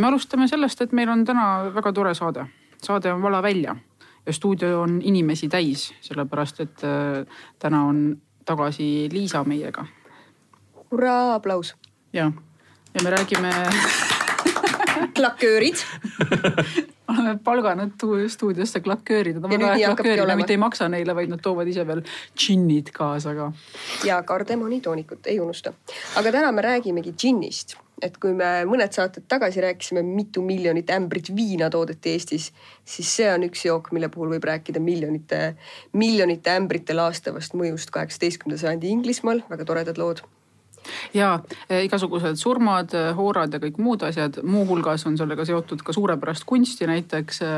me alustame sellest, et meil on täna väga tore saade. saade on Vala välja ja stuudio on inimesi täis, sellepärast et äh, täna on tagasi Liisa meiega. hurraa, aplaus. ja, ja me räägime klaköörid oleme palganud stuudiosse klaköörid, nad on väga head klaköörid, mitte ei maksa neile, vaid nad toovad ise veel džinnid kaasa ka. ja kardemonitoonikut ei unusta. aga täna me räägimegi džinnist et kui me mõned saated tagasi rääkisime, mitu miljonit ämbrit viina toodeti Eestis, siis see on üks jook, mille puhul võib rääkida miljonite, miljonite ämbrite laastavast mõjust kaheksateistkümnenda sajandi Inglismaal, väga toredad lood. Ja e, igasugused surmad, e, hoorad ja kõik muud asjad, muuhulgas on sellega seotud ka suurepärast kunsti, näiteks e,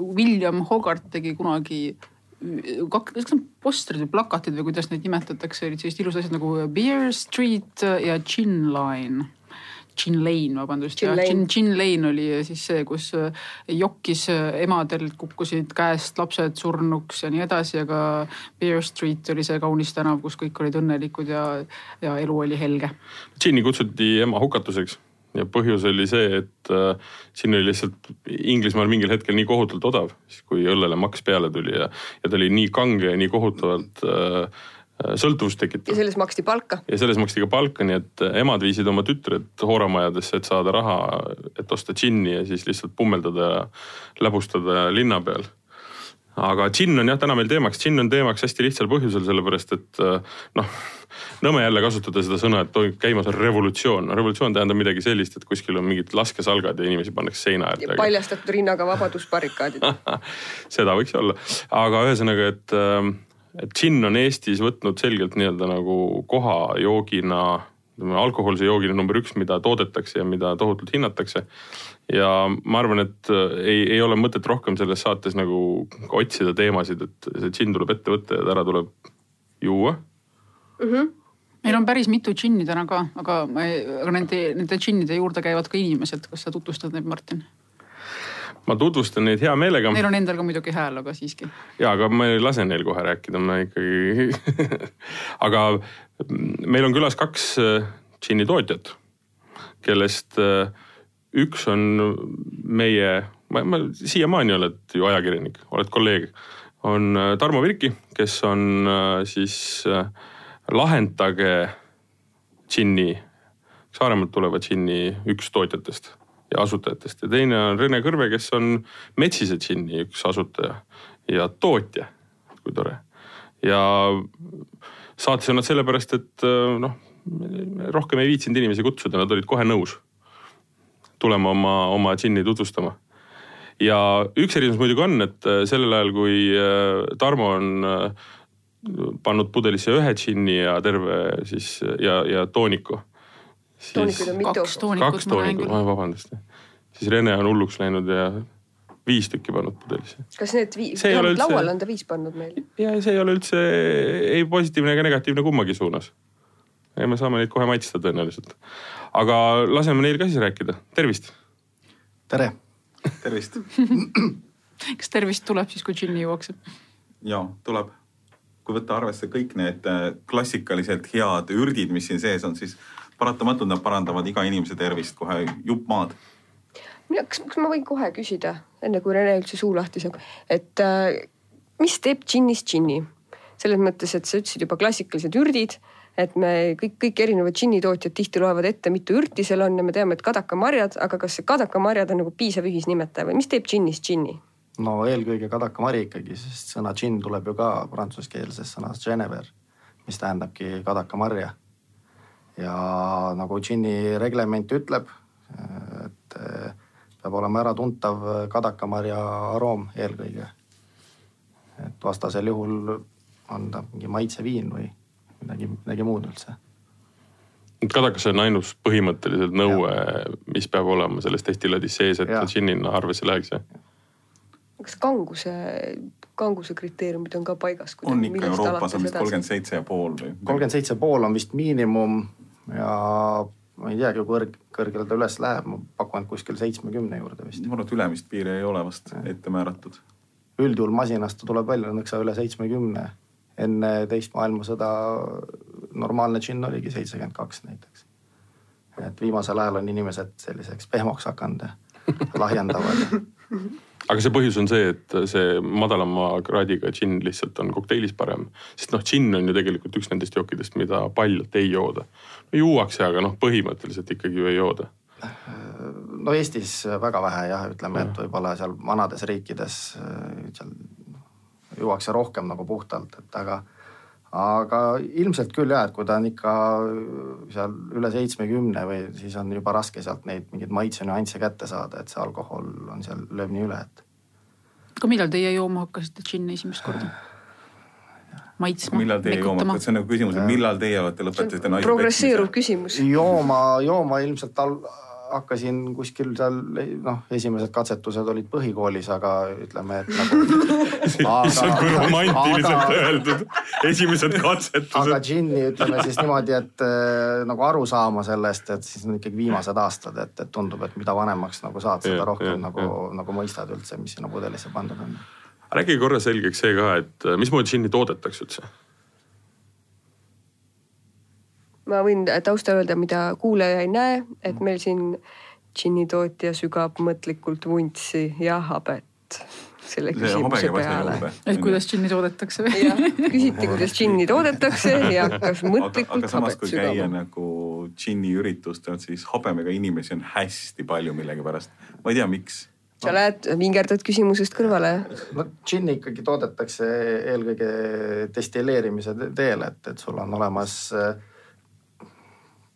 William Hogarth tegi kunagi kas need postrid või plakatid või kuidas neid nimetatakse, olid sellised ilusad asjad nagu Beer Street ja Gin Line. Gin Lane, vabandust, jah, Gin, Gin Lane oli siis see, kus jokkis emadel kukkusid käest lapsed surnuks ja nii edasi, aga Beer Street oli see kaunis tänav, kus kõik olid õnnelikud ja, ja elu oli helge. Ginni kutsuti ema hukatuseks ja põhjus oli see, et äh, siin oli lihtsalt Inglismaal mingil hetkel nii kohutavalt odav, siis kui õllele maks peale tuli ja, ja ta oli nii kange ja nii kohutavalt äh, äh sõltuvust tekitav. ja selles maksti palka. ja selles maksti ka palka, nii et äh, emad viisid oma tütred hooramajadesse, et saada raha, et osta džinni ja siis lihtsalt pummeldada ja läbustada linna peal aga džinn on jah täna meil teemaks, džinn on teemaks hästi lihtsal põhjusel, sellepärast et noh nõme jälle kasutada seda sõna, et käimas on revolutsioon. no revolutsioon tähendab midagi sellist, et kuskil on mingid laskesalgad ja inimesi pannakse seina äärde. paljastatud rinnaga vabadusbarrikaadid seda võiks olla, aga ühesõnaga, et, ähm, et džinn on Eestis võtnud selgelt nii-öelda nagu koha joogina alkohoolse joogina number üks, mida toodetakse ja mida tohutult hinnatakse. Ja ma arvan, et äh, ei, ei ole mõtet rohkem selles saates nagu otsida teemasid, et see džinn tuleb ette võtta ja ära tuleb juua mm. -hmm meil on päris mitu džinni täna ka, aga, aga nende, nende džinnide juurde käivad ka inimesed. kas sa tutvustad neid, Martin? ma tutvustan neid hea meelega. Neil on endal ka muidugi hääl, aga siiski. ja, aga ma ei lase neil kohe rääkida, ma ikkagi aga meil on külas kaks äh, džinni tootjat, kellest äh, üks on meie, ma, ma siiamaani oled ju ajakirjanik, oled kolleeg, on äh, Tarmo Virki, kes on siis äh, lahendage džinni, Saaremaalt tuleva džinni üks tootjatest ja asutajatest ja teine on Rene Kõrve, kes on Metsise džinni üks asutaja ja tootja. kui tore. ja saates on nad sellepärast, et noh, rohkem ei viitsinud inimesi kutsuda, nad olid kohe nõus tulema oma, oma džinni tutvustama ja üks erinevus muidugi on, et sellel ajal, kui Tarmo on pannud pudelisse ühe džinni ja terve siis ja, ja tooniku. toonikuid on mitu. kaks toonikut. kaks toonikut, vabandust. siis Rene on hulluks läinud ja viis tükki pannud pudelisse. kas need viis, lauale on ta viis pannud meil? ja see ei ole üldse ei positiivne ega negatiivne kummagi suunas. Ja me saame neid kohe maitsta tõenäoliselt. aga laseme neil ka siis rääkida, tervist. tere. tervist kas tervist tuleb siis, kui džinni juuakse? ja tuleb kui võtta arvesse kõik need äh, klassikaliselt head ürdid, mis siin sees on, siis paratamatult nad parandavad iga inimese tervist kohe jupp maad. kas, kas ma võin kohe küsida, enne kui Rene üldse suu lahti saab, et äh, mis teeb džinnist džinni? selles mõttes, et sa ütlesid juba klassikalised ürdid, et me kõik, kõik erinevad džinnitootjad tihti loevad ette, mitu ürti seal on ja me teame, et kadakamarjad, aga kas see kadakamarjad on nagu piisav ühisnimetaja või mis teeb džinnist džinni? no eelkõige kadakamari ikkagi, sest sõna džinn tuleb ju ka prantsuskeelsest sõnast genever, mis tähendabki kadakamarja. ja nagu džinni reglement ütleb, et peab olema äratuntav kadakamarja aroom eelkõige. et vastasel juhul on ta mingi maitseviin või midagi, midagi muud üldse kadakas on ainus põhimõtteliselt nõue, mis peab olema selles destillaadis sees, et džinnina arvesse läheks, jah? kas kanguse, kanguse kriteeriumid on ka paigas? on ikka Euroopas on vist kolmkümmend seitse ja pool või? kolmkümmend seitse pool on vist miinimum ja ma ei teagi, kui kõrg, kõrgele ta üles läheb, ma pakun, et kuskil seitsmekümne juurde vist. ma arvan, et ülemist piiri ei ole vast ette määratud. üldjuhul masinast ta tuleb välja nõksa üle seitsmekümne. Enne teist maailmasõda normaalne džinn oligi seitsekümmend kaks näiteks. et viimasel ajal on inimesed selliseks pehmoks hakanud ja lahjendavad aga see põhjus on see, et see madalama kraadiga džinn lihtsalt on kokteilis parem. sest noh, džinn on ju tegelikult üks nendest jookidest, mida paljalt ei jooda. no juuakse, aga noh, põhimõtteliselt ikkagi ju ei jooda. no Eestis väga vähe jah, ütleme, et võib-olla seal vanades riikides seal juuakse rohkem nagu puhtalt, et aga aga ilmselt küll jah, et kui ta on ikka seal üle seitsmekümne või siis on juba raske sealt neid mingeid maitsenüansse kätte saada, et see alkohol on seal, lööb nii üle, et. aga millal teie jooma hakkasite džinni esimest korda? maitsma. millal teie jooma see on nagu küsimus, et millal teie olete lõpetasite naise progresseeruv küsimus. jooma, jooma ilmselt al-, hakkasin kuskil seal noh, esimesed katsetused olid põhikoolis, aga ütleme, et nagu. issand, kui romantiliselt öeldud, esimesed katsetused. aga džinni ütleme siis niimoodi, et äh, nagu aru saama sellest, et siis on ikkagi viimased aastad, et, et tundub, et mida vanemaks nagu saad, seda rohkem ja, nagu, nagu mõistad üldse, mis sinna pudelisse pandud on. rääkige korra selgeks see ka, et äh, mismoodi džinni toodetakse üldse ma võin tausta öelda, mida kuulaja ei näe, et meil siin džinnitootja sügab mõtlikult vuntsi ja habet selle küsimuse peale. et kuidas džinni toodetakse või? jah, küsiti, kuidas džinni toodetakse ja hakkas mõtlikult aga, aga samas, kui sügama. käia nagu džinni üritustel, siis habemega inimesi on hästi palju millegipärast. ma ei tea, miks sa lähed, vingerdad küsimusest kõrvale. no džinni ikkagi toodetakse eelkõige destilleerimise teel, et, et sul on olemas äh,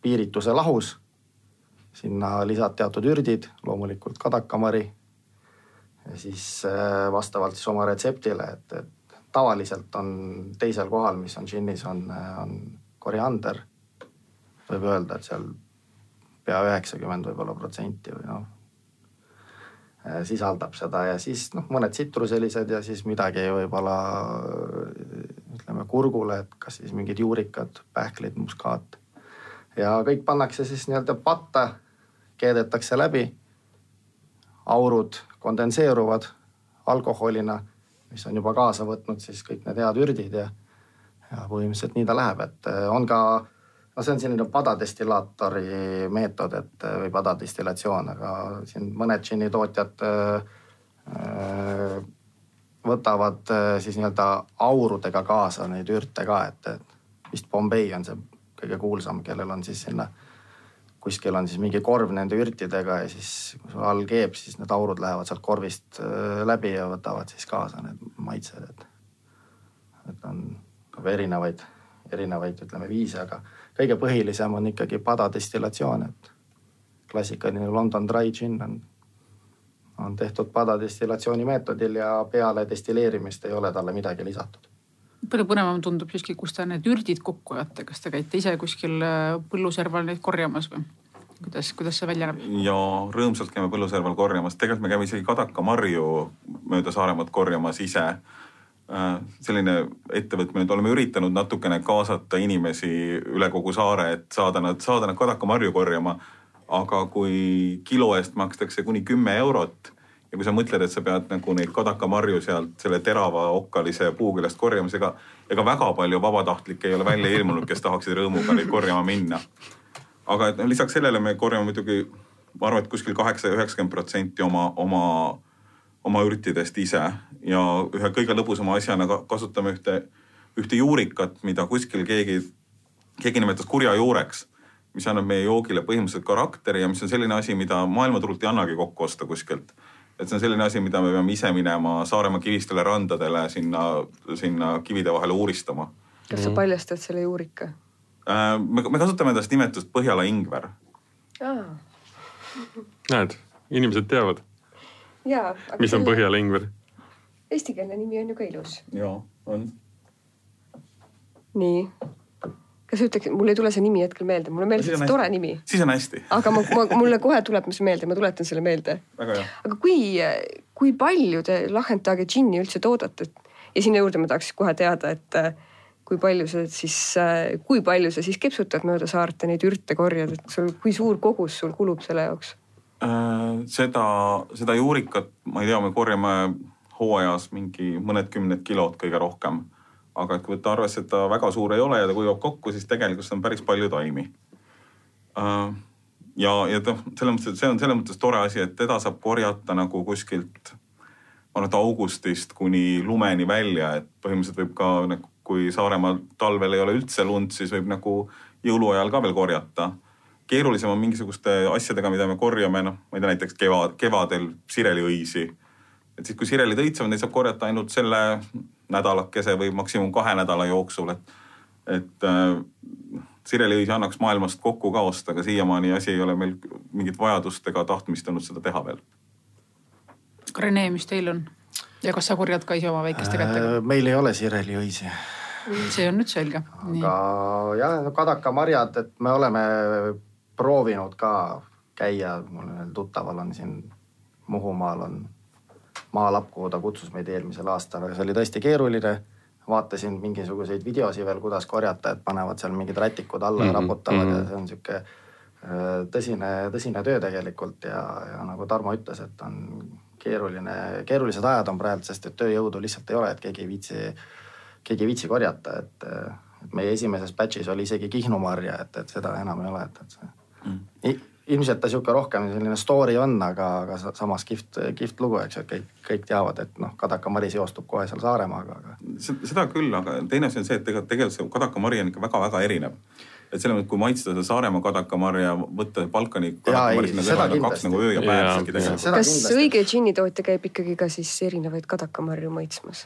piirituse lahus. sinna lisad teatud ürdid, loomulikult kadakamari. ja siis äh, vastavalt siis oma retseptile, et, et tavaliselt on teisel kohal, mis on džinnis, on, äh, on koriander. võib öelda, et seal pea üheksakümmend võib-olla protsenti või noh äh, sisaldab seda ja siis noh, mõned tsitruselised ja siis midagi võib-olla ütleme kurgule, et kas siis mingid juurikad, pähklid, muskaat ja kõik pannakse siis nii-öelda patta, keedetakse läbi. aurud kondenseeruvad alkoholina, mis on juba kaasa võtnud siis kõik need head ürdid ja, ja põhimõtteliselt nii ta läheb, et äh, on ka, no see on selline padadestillaatori meetod, et äh, või padadestillatsioon, aga siin mõned džinnitootjad äh, äh, võtavad siis nii-öelda aurudega kaasa neid ürte ka, et, et vist Bombay on see kõige kuulsam, kellel on siis sinna, kuskil on siis mingi korv nende ürtidega ja siis kui sul all keeb, siis need aurud lähevad sealt korvist läbi ja võtavad siis kaasa need maitsed, et. et on nagu erinevaid, erinevaid, ütleme viise, aga kõige põhilisem on ikkagi padadestillatsioon, et klassikaline London Dry Gin on, on tehtud padadestillatsiooni meetodil ja peale destilleerimist ei ole talle midagi lisatud palju põnevam tundub siiski, kus te need ürdid kokku ajate, kas te käite ise kuskil äh, põlluserval neid korjamas või? kuidas, kuidas see välja näeb? ja rõõmsalt käime põlluserval korjamas, tegelikult me käime isegi kadakamarju mööda Saaremaad korjamas ise. Äh, selline ettevõtmine, et oleme üritanud natukene kaasata inimesi üle kogu saare, et saada nad, saada nad kadakamarju korjama. aga kui kilo eest makstakse kuni kümme eurot ja kui sa mõtled, et sa pead nagu neid kadakamarju sealt selle terava okkalise puu küljest korjama, siis ega, ega väga palju vabatahtlikke ei ole välja ilmunud, kes tahaksid rõõmuga neid korjama minna. aga et noh, lisaks sellele me korjame muidugi, ma arvan, et kuskil kaheksa üheksakümmend protsenti oma, oma, oma ürtidest ise ja ühe kõige lõbusama asjana kasutame ühte, ühte juurikat, mida kuskil keegi, keegi nimetas kurja juureks mis annab meie joogile põhimõtteliselt karakteri ja mis on selline asi, mida maailmaturult ei annagi kokku osta kuskilt et see on selline asi, mida me peame ise minema Saaremaa kivistele randadele sinna, sinna kivide vahele uuristama. kas sa paljastad selle juurika äh,? me, me kasutame tast nimetust Põhjala ingver. näed, inimesed teavad. mis on Põhjala ingver? Eestikeelne nimi on ju ka ilus. ja, on. nii kas sa ütleksid, mul ei tule see nimi hetkel meelde, mulle meeldis see tore nimi. siis on hästi. aga ma, ma, mulle kohe tuleb see meelde, ma tuletan selle meelde. aga kui, kui palju te Lahend džinni üldse toodate? ja sinna juurde ma tahaks kohe teada, et kui palju sa siis, kui palju sa siis kepsutad mööda saart ja neid ürte korjad, et sul, kui suur kogus sul kulub selle jaoks äh,? seda, seda juurikat, ma ei tea, me korjame hooajas mingi mõned kümned kilod kõige rohkem aga kui võtta arvesse, et ta väga suur ei ole ja ta kuivab kokku, siis tegelikult on päris palju taimi. Äh, ja, ja noh, selles mõttes, et see on selles mõttes tore asi, et teda saab korjata nagu kuskilt, ma arvan, et augustist kuni lumeni välja, et põhimõtteliselt võib ka nagu, kui Saaremaal talvel ei ole üldse lund, siis võib nagu jõuluajal ka veel korjata. keerulisem on mingisuguste asjadega, mida me korjame, noh, ma ei tea, näiteks kevad, kevadel sireliõisi. Et siis, kui sirelid õitsevad, neid saab korjata ainult selle nädalakese või maksimum kahe nädala jooksul, et, et äh, sireliõisi annaks maailmast kokku ka osta, aga siiamaani asi ei ole meil mingit vajadust ega tahtmist olnud seda teha veel. Rene, mis teil on? ja kas sa korjad ka ise oma väikeste kätega? Äh, meil ei ole sireliõisi. see on nüüd selge. aga jah, no kadakamarjad, et me oleme proovinud ka käia, mul ühel tuttaval on siin Muhumaal on maalapp, kuhu ta kutsus meid eelmisel aastal, aga see oli tõesti keeruline vaatasin mingisuguseid videosi veel, kuidas korjata, et panevad seal mingid rätikud alla ja mm -hmm. raputavad mm -hmm. ja see on sihuke äh, tõsine, tõsine töö tegelikult ja, ja nagu Tarmo ütles, et on keeruline, keerulised ajad on praegu, sest et tööjõudu lihtsalt ei ole, et keegi ei viitsi, keegi ei viitsi korjata, et, et meie esimeses batch'is oli isegi kihnumarja, et, et seda enam ei ole, et, et see mm ilmselt ta sihuke rohkem selline story on, aga, aga samas kihvt, kihvt lugu, eks ju, et kõik, kõik teavad, et noh, Kadaka-Mari seostub kohe seal Saaremaaga, aga. seda küll, aga teine asi on see, et tegelikult, tegelikult see Kadaka-Mari on ikka väga-väga erinev. et selles mõttes, kui maitsta seda Saaremaa kadakamarja, võtta Balkani kadakamarja, siis need on kaks nagu öö ja päev isegi tegelikult. kas õige džinnitootja käib ikkagi ka siis erinevaid kadakamarju maitsmas?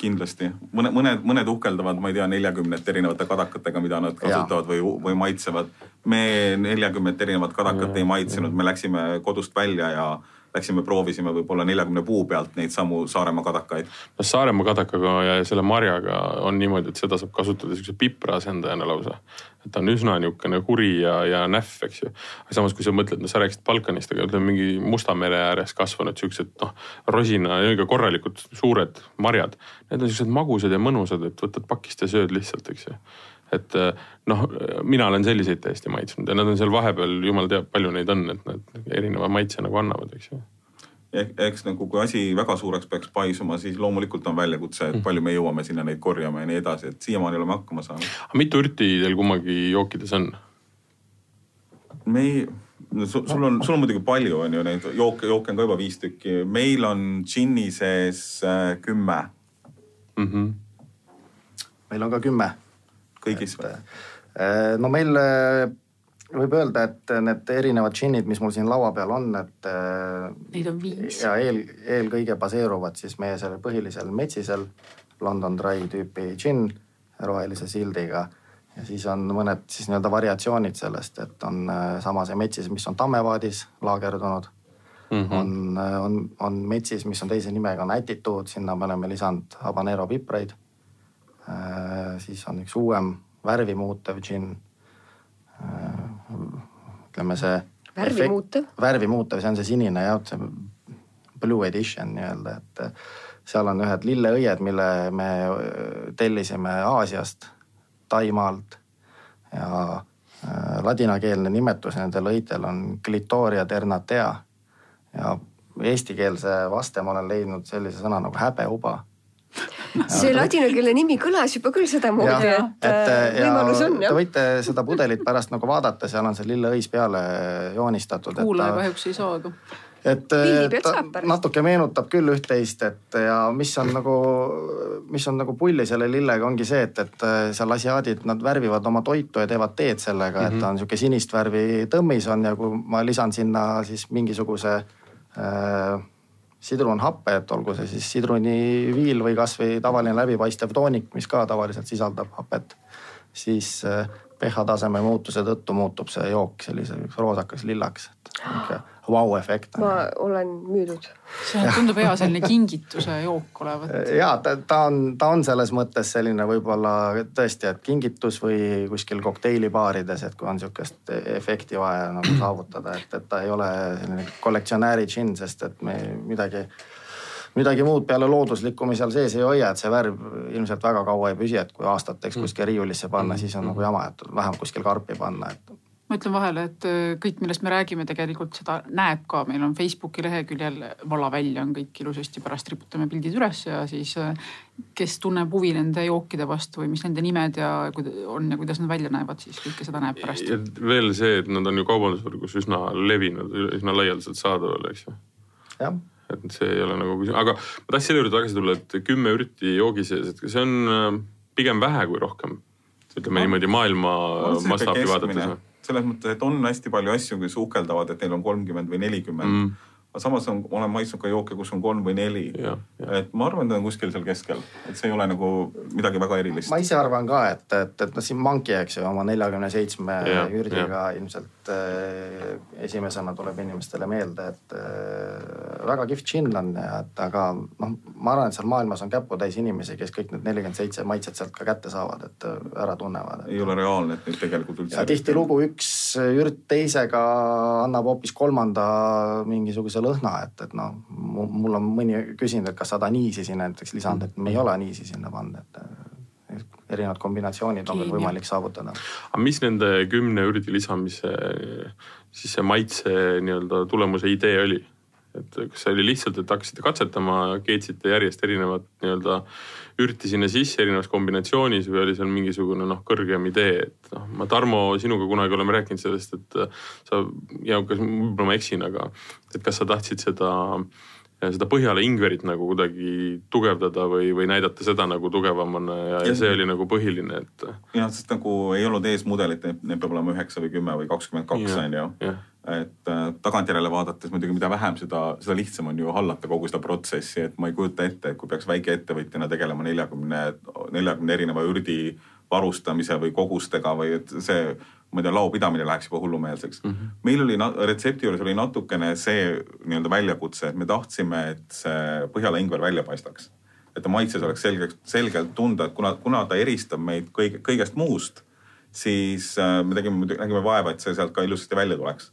Kindlasti mõne, mõned, mõned uhkeldavad, ma ei tea, neljakümnet erinevate kadakatega, mida nad kasutavad ja. või, või maitsevad. me neljakümmet erinevat kadakat ja. ei maitsenud, me läksime kodust välja ja läksime, proovisime võib-olla neljakümne puu pealt neid samu Saaremaa kadakaid. no Saaremaa kadakaga ja selle marjaga on niimoodi, et seda saab kasutada siukse pipra asendajana lausa. et ta on üsna niisugune kuri ja, ja nähv, eks ju. aga samas, kui sa mõtled, no sa rääkisid Balkanist, aga ütleme mingi Musta mere ääres kasvanud siuksed noh, rosina, ikka korralikud suured marjad. Need on siuksed magusad ja mõnusad, et võtad pakist ja sööd lihtsalt, eks ju et noh, mina olen selliseid täiesti maitsnud ja nad on seal vahepeal, jumal teab, palju neid on, et nad erineva maitse nagu annavad, eks ju eks nagu kui asi väga suureks peaks paisuma, siis loomulikult on väljakutse, et mm. palju me jõuame sinna neid korjama ja nii edasi, et siiamaani oleme hakkama saanud. mitu ürti teil kummagi jookides on? me ei, no sul, sul on, sul on muidugi palju, on ju neid jooke, jooke on ka juba viis tükki. meil on džinni sees äh, kümme mm. -hmm. meil on ka kümme kõigis või? Äh, no meil äh, võib öelda, et need erinevad džinnid, mis mul siin laua peal on, et. Äh, Neid on viis. ja eel, eelkõige baseeruvad siis meie sellel põhilisel metsisel London Dry tüüpi džinn rohelise sildiga. ja siis on mõned siis nii-öelda variatsioonid sellest, et on sama see metsis, mis on Tammevaadis laagerdunud mm. -hmm. on, on, on metsis, mis on teise nimega, on Attitude, sinna me oleme lisanud habanero pipraid Äh, siis on üks uuem värvi muutev džinn. Äh, ütleme see. värvi muutev? värvi muutev, see on see sinine jah, see blue edition nii-öelda, et äh, seal on ühed lilleõied, mille me tellisime Aasiast, Taimaalt ja ladinakeelne nimetus nendel õitel on Clitoria ternatea ja eestikeelse vaste ma olen leidnud sellise sõna nagu häbeuba see ladina keele nimi kõlas juba küll sedamoodi, et, et äh, võimalus on jah. Te võite seda pudelit pärast nagu vaadata, seal on see lilleõis peale joonistatud. kuulaja kahjuks ei saa, aga et ta natuke meenutab küll üht-teist, et ja mis on nagu, mis on nagu pulli selle lillega ongi see, et, et äh, seal asiaadid, nad värvivad oma toitu ja teevad teed sellega mm, -hmm. et ta on sihuke sinist värvi tõmmis on ja kui ma lisan sinna siis mingisuguse äh, sidrunhappe, et olgu see siis sidruniviil või kasvõi tavaline läbipaistev toonik, mis ka tavaliselt sisaldab hapet, siis äh, pH taseme muutuse tõttu muutub see jook selliseks roosakas lillaks, et niisugune vau-efekt. ma olen müüdud. see tundub hea selline kingituse jook olevat. ja ta, ta on, ta on selles mõttes selline võib-olla tõesti, et kingitus või kuskil kokteilibaarides, et kui on sihukest efekti vaja nagu saavutada, et, et ta ei ole selline kollektsionääri džinn, sest et me midagi midagi muud peale looduslikku me seal sees ei hoia, et see värv ilmselt väga kaua ei püsi, et kui aastateks kuskile riiulisse panna, siis on nagu jama, et vähemalt kuskil karpi panna, et ma ütlen vahele, et äh, kõik, millest me räägime, tegelikult seda näeb ka, meil on Facebooki leheküljel vala välja on kõik ilusasti, pärast riputame pildid üles ja siis äh, kes tunneb huvi nende jookide vastu või mis nende nimed ja on ja kuidas nad välja näevad, siis kõike seda näeb pärast. ja veel see, et nad on ju kaubandusvõrgus üsna levinud, üsna laialdaselt saadaval, eks ju. jah et see ei ole nagu küsimus, aga ma tahtsin selle juurde tagasi tulla, et kümme ürti joogi sees, et see on äh, pigem vähe kui rohkem. ütleme no, niimoodi maailma mastaabi vaadates selles mõttes, et on hästi palju asju, kes uhkeldavad, et neil on kolmkümmend või nelikümmend. Mm. Aga samas on, olen maitsnud ka jooke, kus on kolm või neli. et ma arvan, ta on kuskil seal keskel, et see ei ole nagu midagi väga erilist. ma ise arvan ka, et, et, et noh, siin Monkey, eks ju, oma neljakümne seitsme jürdiga ilmselt äh, esimesena tuleb inimestele meelde, et äh, väga kihvt džinn on ja et aga noh, ma arvan, et seal maailmas on käputäis inimesi, kes kõik need nelikümmend seitse maitset sealt ka kätte saavad, et äh, ära tunnevad et.... ei ole reaalne, et neid tegelikult üldse. ja tihtilugu üks ürt teisega annab hoopis kolmanda mingisuguse lõhna, et, et noh, mul on mõni küsinud, et kas sa aniisi sinna näiteks lisanud, et me ei ole aniisi sinna pannud, et erinevad kombinatsioonid on veel võimalik saavutada. aga mis nende kümne ürdi lisamise siis see maitse nii-öelda tulemuse idee oli? Et kas see oli lihtsalt, et hakkasite katsetama, keetsite järjest erinevat nii-öelda ürti sinna sisse erinevas kombinatsioonis või oli seal mingisugune noh, kõrgem idee, et noh, ma Tarmo sinuga kunagi oleme rääkinud sellest, et sa ja kas võib-olla ma eksin, aga et kas sa tahtsid seda seda Põhjala Ingverit nagu kuidagi tugevdada või, või näidata seda nagu tugevamana ja, ja see oli nagu põhiline, et. jah, sest nagu ei olnud ees mudelit, need peab olema üheksa või kümme või kakskümmend kaks on ju et äh, tagantjärele vaadates muidugi, mida vähem, seda, seda lihtsam on ju hallata kogu seda protsessi, et ma ei kujuta ette, et kui peaks väikeettevõtjana tegelema neljakümne, neljakümne erineva ürdi varustamise või kogustega või et see, ma ei tea, laopidamine läheks juba hullumeelseks mm. -hmm. meil oli retsepti juures oli natukene see nii-öelda väljakutse, et me tahtsime, et see Põhjala ingver välja paistaks. et ta maitses oleks selgelt, selgelt tunda, et kuna, kuna ta eristab meid kõige, kõigest muust, siis äh, me tegime, nägime vaeva, et see sealt ka ilusasti välja tuleks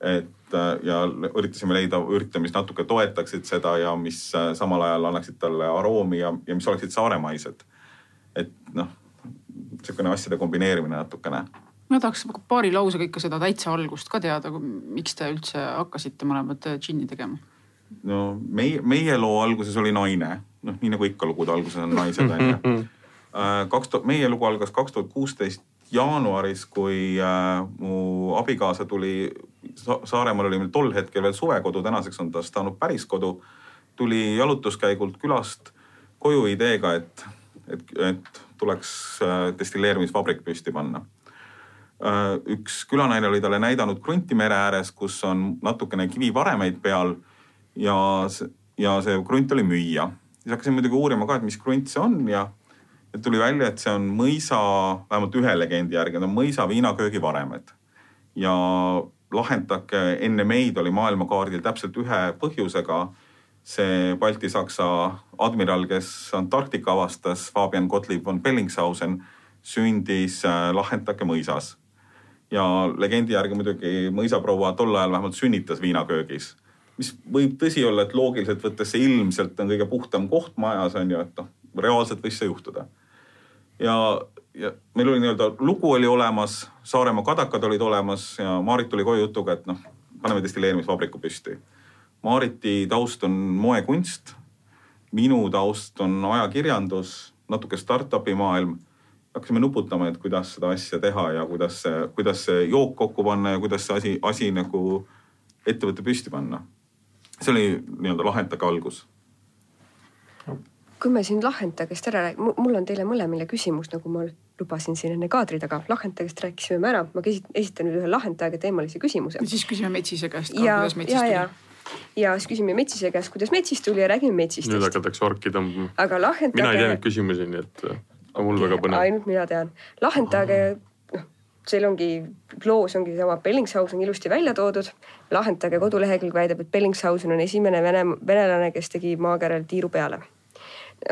et äh, ja üritasime leida ürte, mis natuke toetaksid seda ja mis äh, samal ajal annaksid talle aroomi ja, ja mis oleksid saaremaised. et noh, sihukene asjade kombineerimine natukene. Ma tahaks paari lausega ikka seda täitsa algust ka teada, miks te üldse hakkasite mõlemat džinni tegema? no meie, meie loo alguses oli naine, noh nii nagu ikka lugude alguses on naised on ju. Äh, kaks tuhat, meie lugu algas kaks tuhat kuusteist jaanuaris, kui äh, mu abikaasa tuli Sa, Saaremaal oli meil tol hetkel veel suvekodu, tänaseks on tast saanud päris kodu. tuli jalutuskäigult külast koju ideega, et, et, et tuleks äh, destilleerimisvabrik püsti panna äh,. Üks külanaine oli talle näidanud krunti mere ääres, kus on natukene kivivaremeid peal ja, ja see krunt oli müüa. siis hakkasin muidugi uurima ka, et mis krunt see on ja ja tuli välja, et see on mõisa, vähemalt ühe legendi järgi, need on mõisa viinaköögi varemed. ja Lahendake enne meid oli maailmakaardil täpselt ühe põhjusega. see Balti-Saksa admiral, kes Antarktika avastas, Fabian Gottlieb von Bellingshausen, sündis äh, Lahendake mõisas. Ja legendi järgi muidugi mõisaproua tol ajal vähemalt sünnitas viinaköögis mis võib tõsi olla, et loogiliselt võttes see ilmselt on kõige puhtam koht majas on ju, et noh, reaalselt võis see juhtuda. ja, ja meil oli nii-öelda lugu oli olemas, Saaremaa kadakad olid olemas ja Maarit tuli koju jutuga, et noh, paneme destilleerimisvabriku püsti. Maariti taust on moekunst. minu taust on ajakirjandus, natuke startup'i maailm. Hakkasime nuputama, et kuidas seda asja teha ja kuidas see, kuidas see jook kokku panna ja kuidas see asi, asi nagu ettevõtte püsti panna. see oli nii-öelda lahendage algus kui me siin Lahenta käest ära räägime, mul on teile mõlemile küsimus, nagu ma lubasin siin enne kaadri taga. Lahenta käest rääkisime me ära, ma esitan nüüd ühe Lahentaga teemalise küsimuse. siis küsime Metsise käest ka, kuidas Metsist tuli ja siis küsime Metsise käest, kuidas Metsist tuli ja räägime Metsistest. nüüd hakatakse orki tõmbama. aga Lahentage. mina ei tea neid küsimusi, nii et ainult mina tean. Lahentage, noh, seal ongi, loos ongi seesama Bellingshausen ilusti välja toodud. Lahentage kodulehekülg väidab, et Bellingshausen on esimene vene, venelane, kes tegi maakerel tiiru peale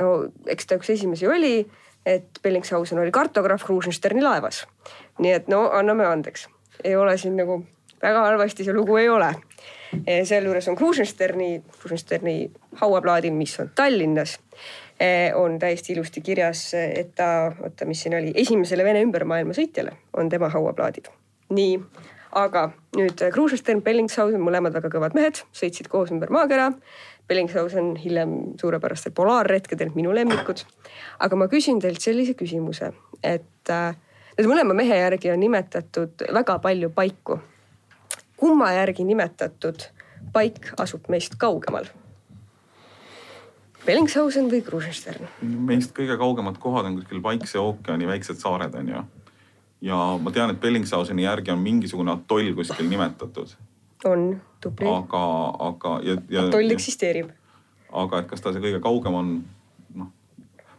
no eks ta üks esimesi oli, et Bellingshausen oli kartograaf Kruusensterni laevas. nii et no anname andeks, ei ole siin nagu väga halvasti see lugu ei ole. sealjuures on Kruusensterni, Kruusensterni hauaplaadil, mis on Tallinnas, on täiesti ilusti kirjas, et ta, oota, mis siin oli, esimesele Vene ümbermaailma sõitjale on tema hauaplaadid nii, aga nüüd äh, Kruusenstern, Bellingshausen, mõlemad väga kõvad mehed, sõitsid koos ümber maakera. Bellingshausen hiljem suurepärastel polaarretkedel minu lemmikud. aga ma küsin teilt sellise küsimuse, et äh, nende mõlema mehe järgi on nimetatud väga palju paiku. kumma järgi nimetatud paik asub meist kaugemal? Bellingshausen või Kruusenstern? meist kõige kaugemad kohad on kuskil Vaikse ookeani väiksed saared on ju. ja ma tean, et Bellingshauseni järgi on mingisugune atoll kuskil nimetatud, on tubli. aga, aga ja, ja. toll eksisteerib. aga et kas ta see kõige kaugem on, noh,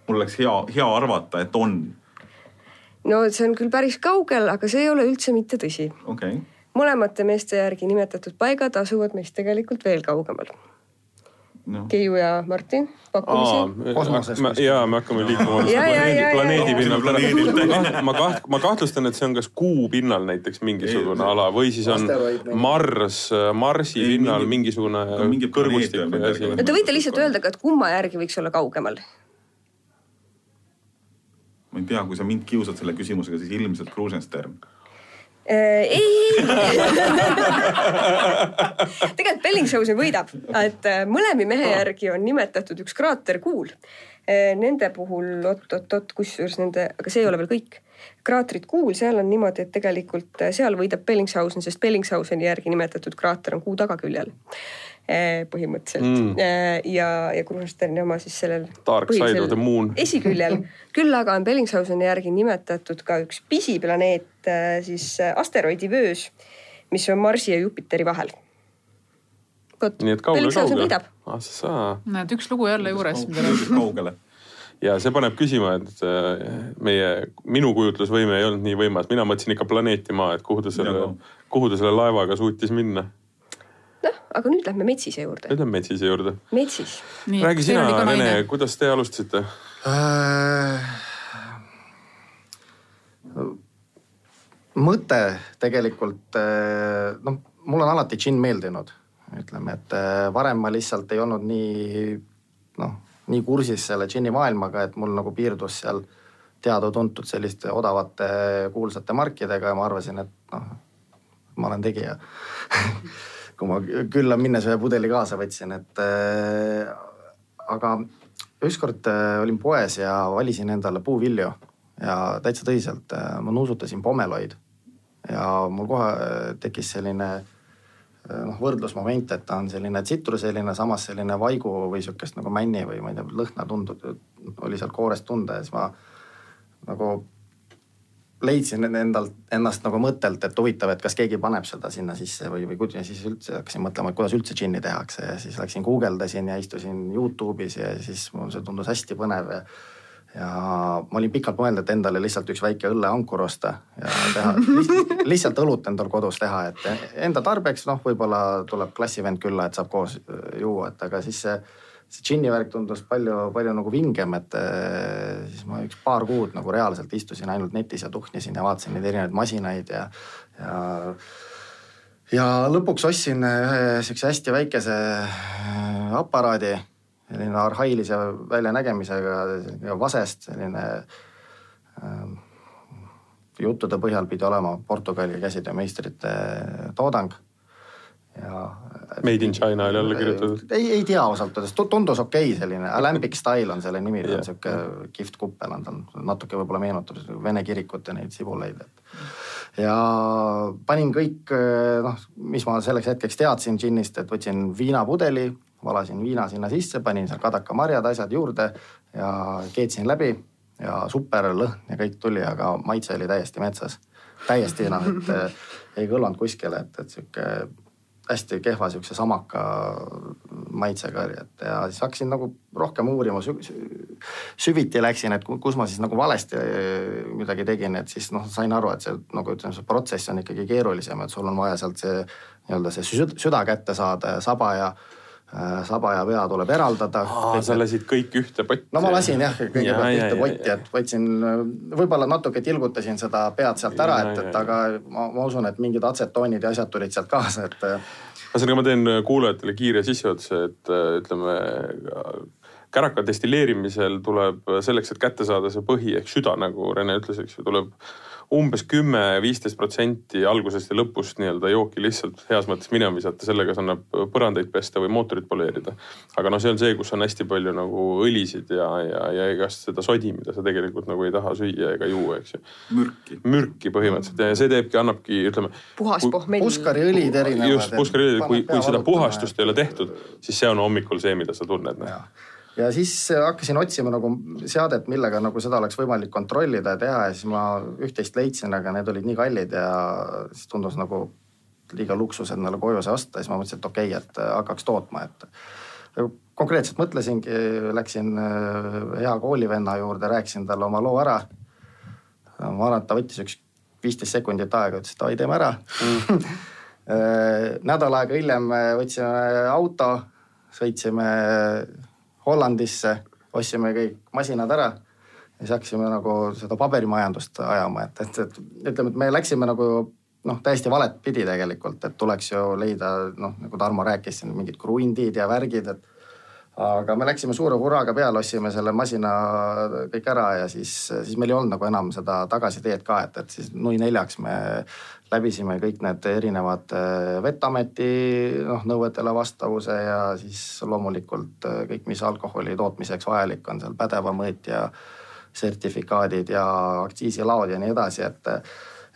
mul oleks hea, hea arvata, et on, no see on küll päris kaugel, aga see ei ole üldse mitte tõsi. okei okay.. mõlemate meeste järgi nimetatud paigad asuvad meist tegelikult veel kaugemal. noh, Keiu ja Martin, pakkumisi? Kosmoses aa, ja me hakkame liikuma planeedi, planeedi pinnal. Ma, kaht, ma, kaht, ma kahtlustan, et see on kas kuu pinnal näiteks mingisugune Ei, ala või siis on Asteroid mingi- Mars, Marsi Ei, pinnal mingi- mingisugune on mingi kõrgustik või asi no te võite lihtsalt öelda ka, et kumma järgi võiks olla kaugemal. ma ei tea, kui sa mind kiusad selle küsimusega, siis ilmselt Kruusenstern. ei, tegelikult Bellingshausen võidab, et äh, mõlemi mehe järgi on nimetatud üks kraater Kuul. Nende puhul oot-oot-oot, kusjuures nende, aga see ei ole veel kõik. kraatrid Kuul, seal on niimoodi, et tegelikult äh, seal võidab Bellingshausen, sest Bellingshauseni järgi nimetatud kraater on Kuu tagaküljel põhimõtteliselt Mm. mm.. ja, ja Krusensterni oma siis sellel Dark side of the moon. esiküljel. küll aga on Bellingshauseni järgi nimetatud ka üks pisiplaneet äh, siis asteroidivöös, mis on Marsi ja Jupiteri vahel. vot, nii et kaugel, Bellingshausen võidab.. ah näed, üks lugu jälle juures. kaugele. ja see paneb küsima, et meie, minu kujutlusvõime ei olnud nii võimas, mina mõtlesin ikka planeeti Maa, et kuhu ta selle kuhu ta selle laevaga suutis minna. Aga nüüd lähme Metsise juurde. nüüd on Metsise juurde. Metsis. räägi sina, Rene, kuidas te alustasite? mõte tegelikult noh, mul on alati džinn meeldinud, ütleme, et eh, varem ma lihtsalt ei olnud nii noh, nii kursis selle džinni maailmaga, et mul nagu piirdus seal teada-tuntud selliste odavate kuulsate markidega ja ma arvasin, et noh, ma olen tegija kui ma külla minnes ühe pudeli kaasa võtsin, et äh, aga ükskord äh, olin poes ja valisin endale puuvilju ja täitsa tõsiselt äh, ma nuusutasin pomeloid ja mul kohe äh, tekkis selline äh, noh, võrdlusmoment, et ta on selline tsitruseline, samas selline vaigu või sihukest nagu männi või ma ei tea, lõhna tundub, oli seal koorest tunda ja siis ma nagu leidsin endalt, ennast nagu mõttelt, et huvitav, et kas keegi paneb seda sinna sisse või, või kuidas siis üldse hakkasin mõtlema, et kuidas üldse džinni tehakse ja siis läksin guugeldasin ja istusin Youtube'is ja siis mul see tundus hästi põnev ja ja ma olin pikalt mõelnud, et endale lihtsalt üks väike õlleankur osta ja teha lihtsalt, lihtsalt õlut endal kodus teha, et enda tarbeks noh, võib-olla tuleb klassivend külla, et saab koos äh, juua, et aga siis see see džinni värk tundus palju, palju nagu vingem, et äh, siis ma üks paar kuud nagu reaalselt istusin ainult netis ja tuhnisin ja vaatasin neid erinevaid masinaid ja, ja ja lõpuks ostsin ühe siukse hästi väikese äh, aparaadi, selline arhailise väljanägemisega ja vasest selline ähm, juttude põhjal pidi olema Portugali käsitöömeistrite toodang ja Made in China oli alla kirjutatud. ei, ei tea ausalt öeldes, tundus okei okay, selline, Alambic Style on selle nimi, ta on sihuke kihvt kuppel on tal, natuke võib-olla meenutab Vene kirikute neid sibuleid, et. ja panin kõik noh, mis ma selleks hetkeks teadsin džinnist, et võtsin viinapudeli, valasin viina sinna sisse, panin seal kadakamarjad, asjad juurde ja keetsin läbi ja super lõhn ja kõik tuli, aga maitse oli täiesti metsas. täiesti noh, et eh, ei kõlanud kuskile, et, et sihuke hästi kehva siukse samaka maitsega oli, et ja siis hakkasin nagu rohkem uurima, süviti läksin, et ku- kus ma siis nagu valesti eh, midagi tegin, et siis noh, sain aru, et see nagu ütleme, see protsess on ikkagi keerulisem, et sul on vaja sealt see nii-öelda see süd- süda kätte saada ja saba ja äh, saba ja pea tuleb eraldada. sa lasid kõik ühte potti. no ma lasin jah, kõigepealt Ja, ühte ja, potti, et võtsin, võib-olla natuke tilgutasin seda pead sealt ära, et, et aga ma, ma usun, et mingid atsetoonid ja asjad tulid sealt kaasa, et ühesõnaga, ma teen kuulajatele kiire sissejuhatuse, et äh, ütleme käraka destilleerimisel tuleb selleks, et kätte saada see põhi ehk süda, nagu Rene ütles, eks ju, tuleb umbes kümme, viisteist protsenti algusest ja lõpust nii-öelda jooki lihtsalt heas mõttes minema visata, sellega annab põrandaid pesta või mootorit poleerida. aga noh, see on see, kus on hästi palju nagu õlisid ja, ja, ja igast seda sodi, mida sa tegelikult nagu ei taha süüa ega juua, eks ju. mürki. mürki põhimõtteliselt ja see teebki, annabki, ütleme. puhas pohmell. puskariõlid erinevad. just, puskariõlid, kui, kui seda puhastust ei ole tehtud, siis see on hommikul see, mida sa tunned noh ja siis hakkasin otsima nagu seadet, millega nagu seda oleks võimalik kontrollida ja teha ja siis ma üht-teist leidsin, aga need olid nii kallid ja siis tundus nagu liiga luksus endale koju see osta, siis ma mõtlesin, et okei okay,, et hakkaks tootma, et konkreetselt mõtlesingi, läksin äh, hea koolivenna juurde, rääkisin talle oma loo ära. ma arvan, et ta võttis üks viisteist sekundit aega, ütles, et davai, teeme ära mm. nädal aega hiljem võtsime auto, sõitsime Hollandisse, ostsime kõik masinad ära ja siis hakkasime nagu seda paberimajandust ajama, et, et, et ütleme, et me läksime nagu noh, täiesti valet pidi tegelikult, et tuleks ju leida noh, nagu Tarmo rääkis siin mingid krundid ja värgid, et aga me läksime suure hurraaga peale, ostsime selle masina kõik ära ja siis, siis meil ei olnud nagu enam seda tagasiteed ka, et, et siis nui neljaks me läbisime kõik need erinevad äh, Vetameti noh, nõuetele vastavuse ja siis loomulikult äh, kõik, mis alkoholi tootmiseks vajalik on, seal pädeva mõõtja sertifikaadid ja aktsiisilaod ja nii edasi, et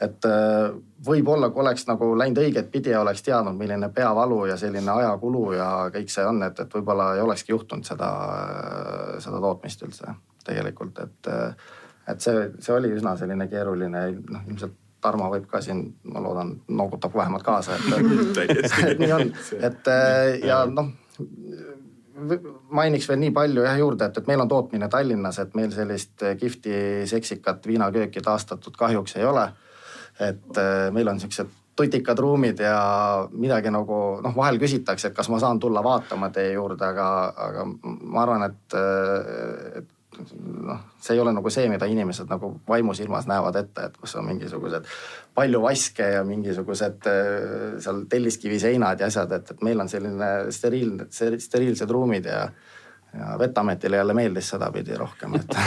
et äh, võib-olla, kui oleks nagu läinud õiget pidi ja oleks teadnud, milline peavalu ja selline ajakulu ja kõik see on, et, et võib-olla ei olekski juhtunud seda, seda tootmist üldse tegelikult, et, et see, see oli üsna selline keeruline, noh ilmselt Tarmo võib ka siin, ma loodan, noogutab vähemalt kaasa, et, et nii on, et äh, ja noh mainiks veel nii palju jah juurde, et, et meil on tootmine Tallinnas, et meil sellist kihvti seksikat viinakööki taastatud kahjuks ei ole. et äh, meil on siuksed tutikad ruumid ja midagi nagu noh, vahel küsitakse, et kas ma saan tulla vaatama teie juurde, aga, aga ma arvan, et, äh, et noh, see ei ole nagu see, mida inimesed nagu vaimusilmas näevad ette, et kus on mingisugused palju vaske ja mingisugused äh, seal telliskivi seinad ja asjad, et, et meil on selline steriilne, steriilsed ruumid ja ja Vetametile jälle meeldis sedapidi rohkem, et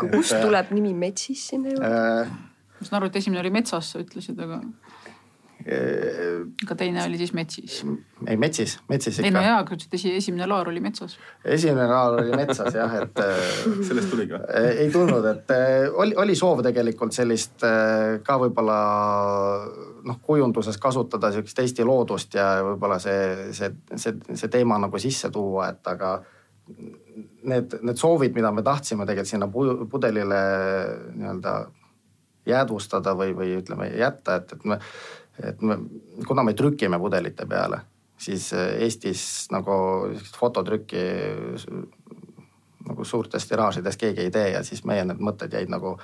aga kust tuleb nimi Metsis sinna juurde äh,? ma saan aru, et esimene oli Metsas, sa ütlesid, aga aga teine oli siis Metsis? ei, Metsis, Metsis ikka. ei no jaa, aga ütlesid, esimene laar oli metsas. esimene laar oli metsas jah, et sellest tuligi või? Äh, ei tulnud, et äh, oli, oli soov tegelikult sellist äh, ka võib-olla noh, kujunduses kasutada sihukest Eesti loodust ja võib-olla see, see, see, see teema nagu sisse tuua, et aga need, need soovid, mida me tahtsime tegelikult sinna pudelile nii-öelda jäädvustada või, või ütleme jätta, et, et me et me, kuna me trükime pudelite peale, siis äh, Eestis nagu fototrükki nagu suurtes tiraažides keegi ei tee ja siis meie need mõtted jäid nagu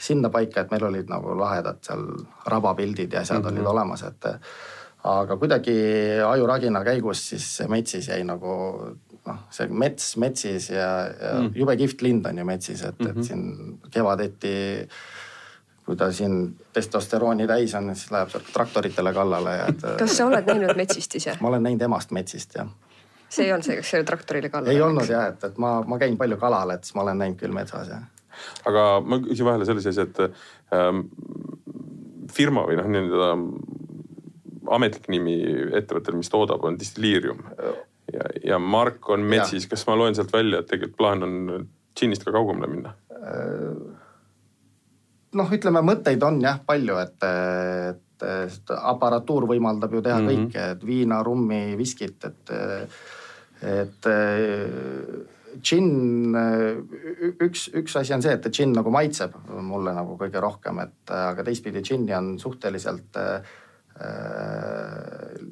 sinnapaika, et meil olid nagu lahedad seal rabapildid ja asjad mm -hmm. olid olemas, et aga kuidagi ajuragina käigus siis metsis jäi nagu noh, see mets metsis ja, ja mm. jube kihvt lind on ju metsis, et mm, -hmm. et mhm. siin kevadeti kui ta siin testosterooni täis on, siis läheb sealt traktoritele kallale ja et. kas sa oled näinud metsist ise? ma olen näinud emast metsist jah. see ei olnud see, kes selle traktorile kallale ei olnud jah, et, et ma, ma käin palju kalal, et siis ma olen näinud küll metsas jah. aga ma küsin vahele sellise asja, et ähm, firma või noh, nii-öelda ametlik nimi ettevõttel, mis toodab, on Distilleerium ja, ja Mark on metsis, kas ma loen sealt välja, et tegelikult plaan on džinnist ka kaugemale minna äh,? Noh, ütleme mõtteid on jah palju, et, et aparatuur võimaldab ju teha mm -hmm. kõike, et viina, rummi, viskit, et, et džinn, üks, üks asi on see, et džinn nagu maitseb mulle nagu kõige rohkem, et aga teistpidi džinni on suhteliselt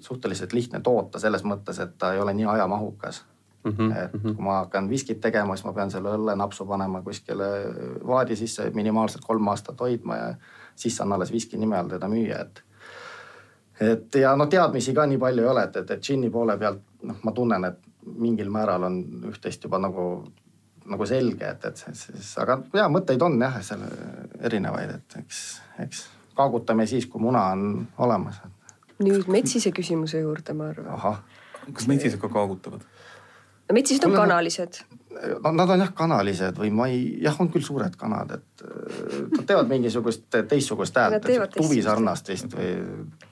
suhteliselt lihtne toota selles mõttes, et ta ei ole nii ajamahukas Mm -hmm. et mhm. kui ma hakkan viskit tegema, siis ma pean selle õllenapsu panema kuskile vaadi sisse minimaalselt kolm aastat hoidma ja siis saan alles viski nime all teda müüa, et. et ja no teadmisi ka nii palju ei ole, et, et, et džinni poole pealt noh, ma tunnen, et mingil määral on üht-teist juba nagu, nagu selge, et, et siis, aga ja mõtteid on jah, seal erinevaid, et eks, eks kaagutame siis, kui muna on olemas. nüüd metsise küsimuse juurde, ma arvan. kas metsised ka kaagutavad? No metsised on kanalised. nad on jah kanalised või ma ei, jah, on küll suured kanad, et äh, nad teevad mingisugust teistsugust häält, tuvi teistsugust sarnast vist või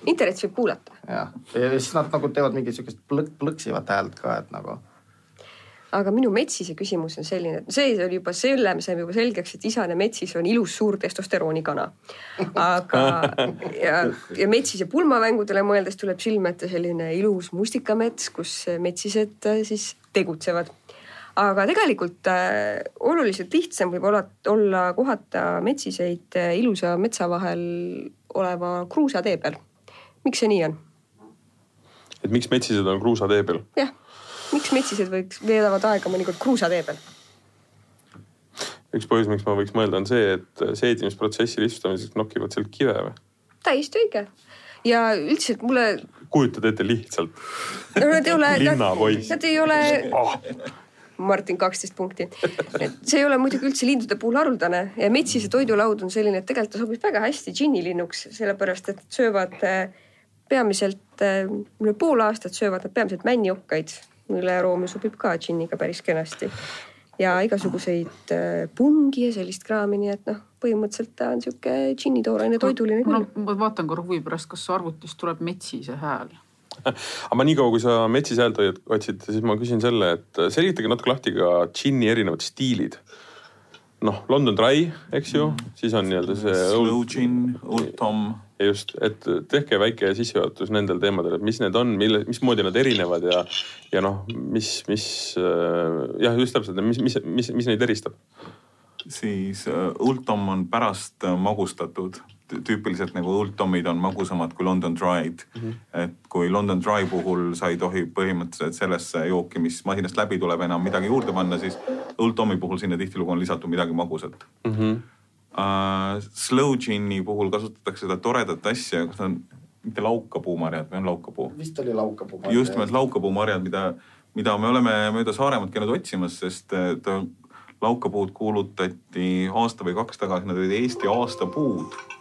internetis võib kuulata. jah, ja siis nad nagu teevad mingisugust plõk-, plõksivat häält ka, et nagu aga minu metsise küsimus on selline, et see oli juba selle, me saime juba selgeks, et isane metsis on ilus suur testosteroonikana. aga, ja, ja metsise pulmamängudele mõeldes tuleb silme ette selline ilus mustikamets, kus metsised äh, siis tegutsevad. aga tegelikult äh, oluliselt lihtsam võib olla, olla kohata metsiseid äh, ilusa metsa vahel oleva kruusatee peal. miks see nii on? et miks metsised on kruusatee peal? jah, miks metsised võiks, veedavad aega mõnikord kruusatee peal? üks põhjus, miks ma võiks mõelda, on see, et seedimisprotsessi lihtsustamiseks nokivad sealt kive või? täiesti õige. ja üldiselt mulle, kujutad ette lihtsalt no nad ei ole, linnapoiss. nad ei ole, Oh, Martin kaksteist punkti. et see ei ole muidugi üldse lindude puhul haruldane ja metsise toidulaud on selline, et tegelikult ta sobib väga hästi džinnilinnuks, sellepärast et söövad äh, peamiselt äh, üle pool aastat söövad nad peamiselt männiokkaid, mille aroomi sobib ka džinniga päris kenasti. Ja igasuguseid äh, pungi ja sellist kraami, nii et noh, põhimõtteliselt ta on sihuke džinnitooraine toiduline no küll. ma vaatan korra huvi pärast, kas arvutist tuleb metsise hääl. aga ma niikaua, kui sa metsise häält hoiad- otsid, siis ma küsin selle, et selgitage natuke lahti ka džinni erinevad stiilid. noh, London Dry, eks ju, siis on nii-öelda see Slow gin, Old Tom. just, et tehke väike sissejuhatus nendel teemadel, et mis need on, mille, mismoodi nad erinevad ja, ja noh, mis, mis äh, jah, just täpselt, mis, mis, mis, mis neid eristab. siis äh, Old Tom on pärast äh, magustatud. Tüüpiliselt nagu Old Tomid on magusamad kui London Dry'd mm. -hmm. et kui London Dry puhul sa ei tohi põhimõtteliselt sellesse jooki, mis masinast läbi tuleb, enam midagi juurde panna, siis Old Tomi puhul sinna tihtilugu on lisatud midagi magusat Mm -hmm. uh,. Slow gin'i puhul kasutatakse seda toredat asja, kas on mitte laukapuumarjad või on laukapuu? vist oli laukapuu. just nimelt laukapuumarjad, mida, mida me oleme mööda Saaremaad käinud otsimas, sest ta laukapuud kuulutati aasta või kaks tagasi, nad olid Eesti aastapuud.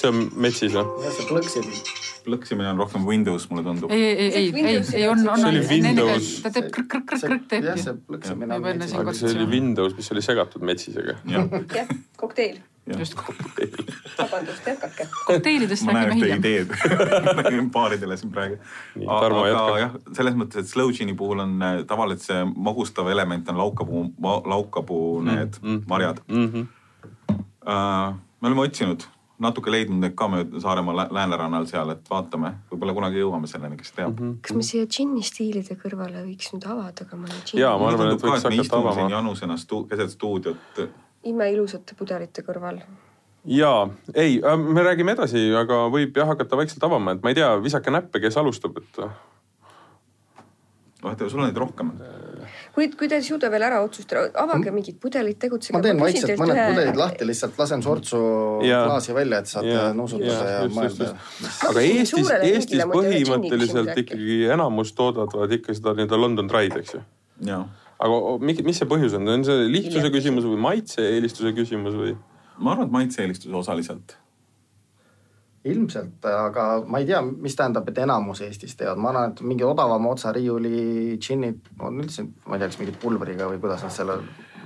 See on metsis või? jah, see plõksib. plõksimine on rohkem Windows, mulle tundub. ei, ei, ei, ei, ei on, on. See oli Windows. ta teeb krõkk-krõkk-krõkk teeb jah, see. plõksimine on metsis. aga see oli Windows, mis oli segatud metsisega. jah, kokteil, just, vabandust, jätkake. kokteilidest räägime hiljem. ideed paaridele siin praegu. Aga jah, selles mõttes, et slow gin'i puhul on eh, tavaliselt see magustav element on laukapuu, laukapuu need mm. marjad Mm -hmm. uh,. me oleme otsinud, natuke leidnud neid ka mööda Saaremaa lä- läänerannal seal, et vaatame, võib-olla kunagi jõuame selleni, kes teab mm. -hmm. kas me siia džinni stiilide kõrvale võiks nüüd avada ka mõne džinni Jaa, ma arvan, et võiks hakata avama. janusena stu, keset stuudiot. imeilusate pudelite kõrval? ja ei, me räägime edasi, aga võib jah hakata vaikselt avama, et ma ei tea, visake näppe, kes alustab, et vaata, sul on neid rohkem. kui, kui te ei suuda veel ära otsustada, avage mingid pudelid, tegutsege. ma teen vaikselt mõned pudelid lahti, lihtsalt lasen sortsu Jaa. klaasi välja, et saate nuusutada ja just, mõelda aga Eestis, Eestis põhimõtteliselt ikkagi enamus toodavad ikka seda nii-öelda London Dry'd, eks ju. ja, aga mi- mis see põhjus on, on see lihtsuse küsimus või maitse-eelistuse küsimus või? ma arvan, et maitse-eelistus osaliselt. ilmselt, aga ma ei tea, mis tähendab, et enamus Eestis teevad, ma arvan, et mingi odavama otsariiuli džinnid on üldse, ma ei tea, kas mingid pulbriga või kuidas nad selle.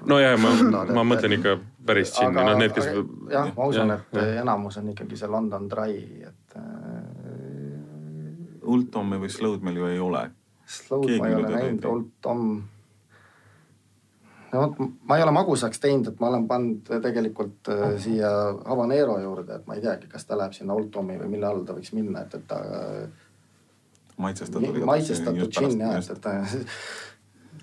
ma Suudavad,, ma et- mõtlen ikka päris džinni, noh need, kes. jah, ma usun, et jah. enamus on ikkagi see London Dry, et äh, Old Tom'i või Slow'd meil ju ei ole. Slow'd ma ei ole näinud. Old Tom. No vot, ma ei ole magusaks teinud, et ma olen pannud tegelikult äh, siia habanero juurde, et ma ei teagi, kas ta läheb sinna Old Tomi või mille all ta võiks minna, et, et ta maitsestatud. maitsestatud džinn jah, et, et ta,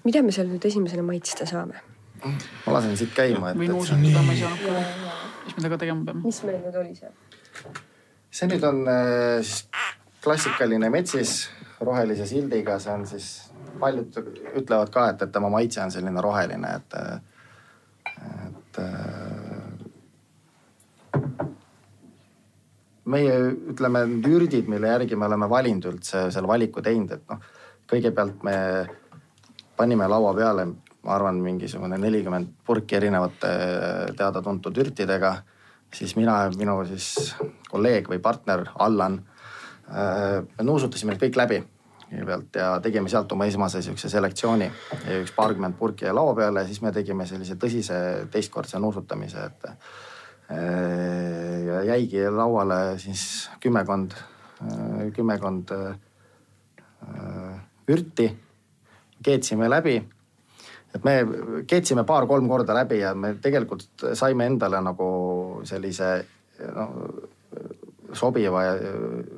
mida me seal nüüd esimesena maitsta saame? ma lasen siit käima, et, või et nuusutada, ma ei saanud ka. mis me temaga tegema peame? mis meil nüüd oli seal? see nüüd on äh, klassikaline metsis rohelise sildiga, see on siis, paljud ütlevad ka, et, et tema maitse on selline roheline, et, et meie ütleme, need ürdid, mille järgi me oleme valinud üldse selle valiku teinud, et noh, kõigepealt me panime laua peale, ma arvan, mingisugune nelikümmend purki erinevate teada-tuntud ürtidega. Siis mina ja minu siis kolleeg või partner Allan me nuusutasime need kõik läbi kõigepealt ja tegime sealt oma esmase sihukese selektsiooni. üks paarkümmend purki jäi laua peale, siis me tegime sellise tõsise teistkordse nuusutamise, et ja jäigi lauale siis kümmekond, kümmekond vürti. keetsime läbi et me keetsime paar-kolm korda läbi ja me tegelikult saime endale nagu sellise no, sobiva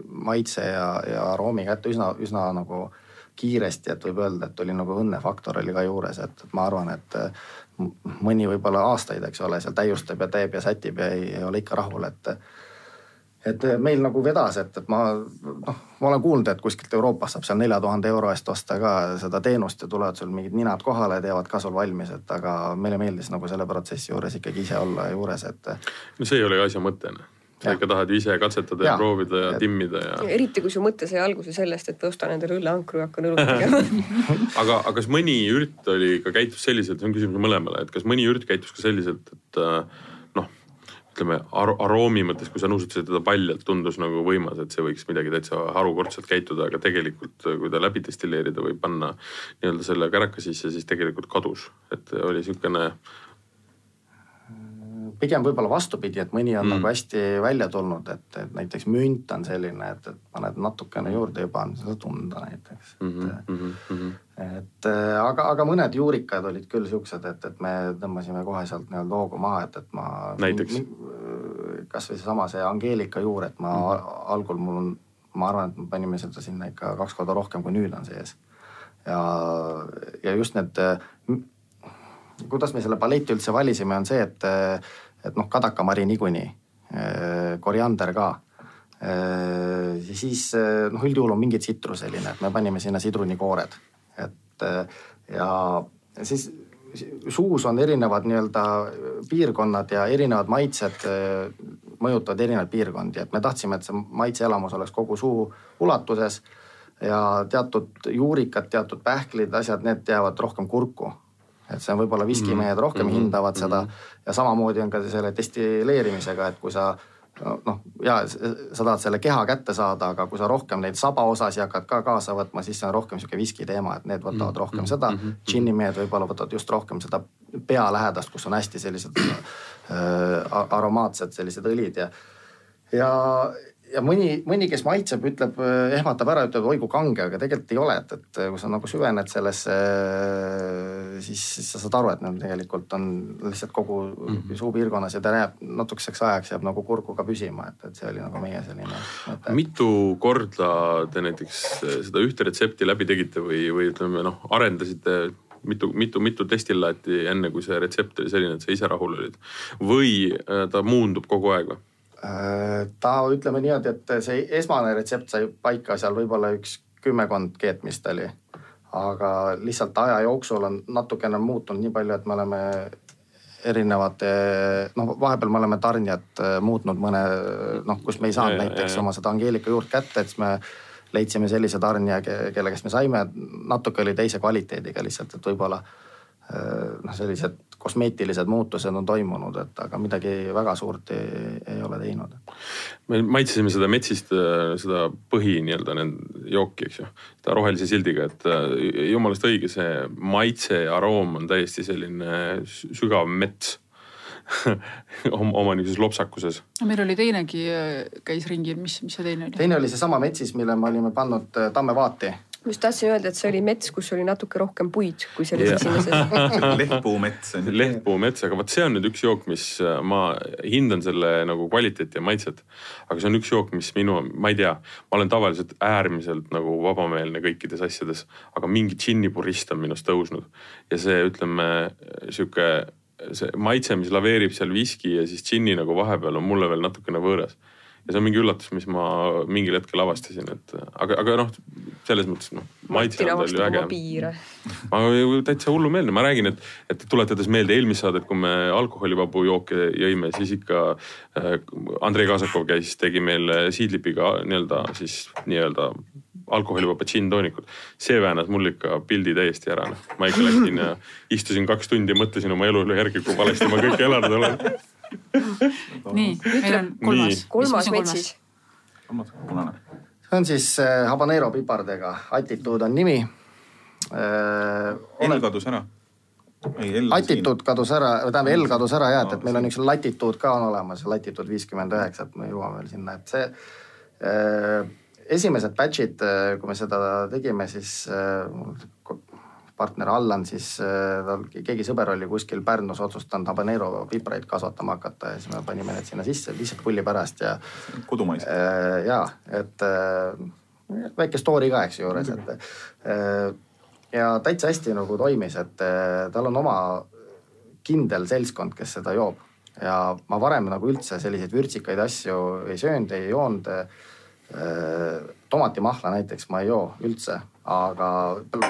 maitse ja, ja aroomi kätte üsna, üsna nagu kiiresti, et võib öelda, et oli nagu õnnefaktor oli ka juures, et ma arvan, et mõni võib-olla aastaid, eks ole, seal täiustab ja teeb ja sätib ja ei, ei ole ikka rahul, et et meil nagu vedas, et, et ma noh, ma olen kuulnud, et kuskilt Euroopast saab seal nelja tuhande euro eest osta ka seda teenust ja tulevad sul mingid ninad kohale, teevad ka sul valmis, et aga meile meeldis nagu selle protsessi juures ikkagi ise olla juures, et. no see ei ole ju asja mõte noh sa ikka tahad ise katsetada ja, ja proovida ja timmida ja. eriti kui su mõte sai alguse sellest, et ostan endale õlleankru ja hakkan õlut tegema. Aga, aga kas mõni ürt oli ka käitus selliselt, see on küsimus mõlemale, et kas mõni ürt käitus ka selliselt, et äh, ütleme ar aroomi mõttes, kui sa nuusutasid teda paljalt, tundus nagu võimas, et see võiks midagi täitsa harukordselt käituda, aga tegelikult kui ta läbi destilleerida või panna nii-öelda selle käraka sisse, siis tegelikult kadus, et oli niisugune pigem võib-olla vastupidi, et mõni on mm. nagu hästi välja tulnud, et, et näiteks münt on selline, et, et paned natukene juurde juba on seda tunda näiteks mm. -hmm, et, mm -hmm. et aga, aga mõned juurikad olid küll siuksed, et, et me tõmbasime kohe sealt nii-öelda hoogu maha, et, et ma. näiteks? kasvõi seesama see Angeelika juur, et ma mm. algul mul on, ma arvan, et me panime seda sinna ikka kaks korda rohkem, kui nüüd on sees. ja, ja just need kuidas me selle paleti üldse valisime, on see, et et noh, kadakamari niikuinii, äh, koriander ka. Äh, siis noh, üldjuhul on mingi tsitruseline, et me panime sinna sidrunikoored, et ja siis suus on erinevad nii-öelda piirkonnad ja erinevad maitsed mõjutavad erinevaid piirkondi, et me tahtsime, et see maitseelamus oleks kogu suu ulatuses ja teatud juurikad, teatud pähklid, asjad, need jäävad rohkem kurku et see on võib-olla viskimehed mhm. rohkem mm -hmm. hindavad seda mm -hmm. ja samamoodi on ka selle destilleerimisega, et kui sa noh, ja sa tahad selle keha kätte saada, aga kui sa rohkem neid sabaosasid hakkad ka kaasa võtma, siis see on rohkem sihuke viski teema, et need võtavad mhm. rohkem seda mm. -hmm. džinnimehed võib-olla võtavad just rohkem seda pea lähedast, kus on hästi sellised äh, aromaatsed sellised õlid ja, ja ja mõni, mõni, kes maitseb, ütleb, eh, ehmatab ära, ütleb oi kui kange, aga tegelikult ei ole, et, et kui sa nagu süvened sellesse, siis, siis sa saad aru, et need tegelikult on lihtsalt kogu mm -hmm. suupiirkonnas ja ta jääb natukeseks ajaks jääb nagu kurku ka püsima, et, et see oli nagu meie selline mõte. mitu korda te näiteks seda ühte retsepti läbi tegite või, või ütleme noh, arendasite mitu, mitu, mitu destillaati enne, kui see retsept oli selline, et sa ise rahul olid või ta muundub kogu aeg või? Äh, ta ütleme niimoodi, et see esmane retsept sai paika seal võib-olla üks kümmekond keetmist oli. aga lihtsalt aja jooksul on natukene muutunud nii palju, et me oleme erinevate, noh, vahepeal me oleme tarnijat äh, muutnud mõne noh, kus me ei saanud ja, näiteks ja, ja. oma seda Angeelika juurt kätte, et siis me leidsime sellise tarnija, kelle käest me saime, natuke oli teise kvaliteediga lihtsalt, et võib-olla äh, noh, sellised kosmeetilised muutused on toimunud, et aga midagi väga suurt ei, ei ole teinud. me maitsesime seda metsist, seda põhi nii-öelda jooki, eks ju, seda rohelise sildiga, et äh, jumalast õige, see maitse ja aroom on täiesti selline sügav mets oma niisuguses lopsakuses. meil oli teinegi, äh, käis ringil, mis, mis see teine oli? teine oli seesama metsis, mille me olime pannud äh, tammevaati ma just tahtsin öelda, et see oli mets, kus oli natuke rohkem puid, kui selles yeah. esimeses lehtpuumets on ju. lehtpuumets, aga vot see on nüüd üks jook, mis äh, ma hindan selle nagu kvaliteeti ja maitset. aga see on üks jook, mis minu, ma ei tea, ma olen tavaliselt äärmiselt nagu vabameelne kõikides asjades, aga mingi džinnipurist on minust tõusnud ja see, ütleme sihuke see maitse, mis laveerib seal viski ja siis džinni nagu vahepeal on mulle veel natukene võõras ja see on mingi üllatus, mis ma mingil hetkel avastasin, et aga, aga noh, selles mõttes noh. Martin avastab oma piire. ma täitsa hullumeelne, ma räägin, et, et tuletades meelde eelmist saadet, kui me alkoholivabu jooke jõime, siis ikka äh, Andrei Kasakov käis, tegi meile siidlipiga nii-öelda siis nii-öelda alkoholivaba džinntoonikut. see väänas mul ikka pildi täiesti ära, noh. ma ikka läksin ja istusin kaks tundi ja mõtlesin oma elule järgi, kui valesti ma kõike elanud olen nii, meil on kolmas. kolmas metsis. kolmas, punane. see on siis äh, habanero pipardega, Attitude on nimi äh,. L kadus ära. Attitude kadus ära, tähendab L kadus ära jah, et, et meil on üks latitude ka on olemas, latitude viiskümmend üheksa, et me jõuame veel sinna, et see äh, esimesed batch'id, kui me seda tegime, siis partner Allan siis äh,, tal keegi sõber oli kuskil Pärnus otsustanud habanero pipraid kasvatama hakata ja siis me panime need sinna sisse lihtsalt pulli pärast ja kodumaist. äh, ja et äh, väike story ka, eks ju juures, et äh, ja täitsa hästi nagu toimis, et äh, tal on oma kindel seltskond, kes seda joob ja ma varem nagu üldse selliseid vürtsikaid asju ei söönud, ei joonud äh, tomatimahla näiteks ma ei joo üldse, aga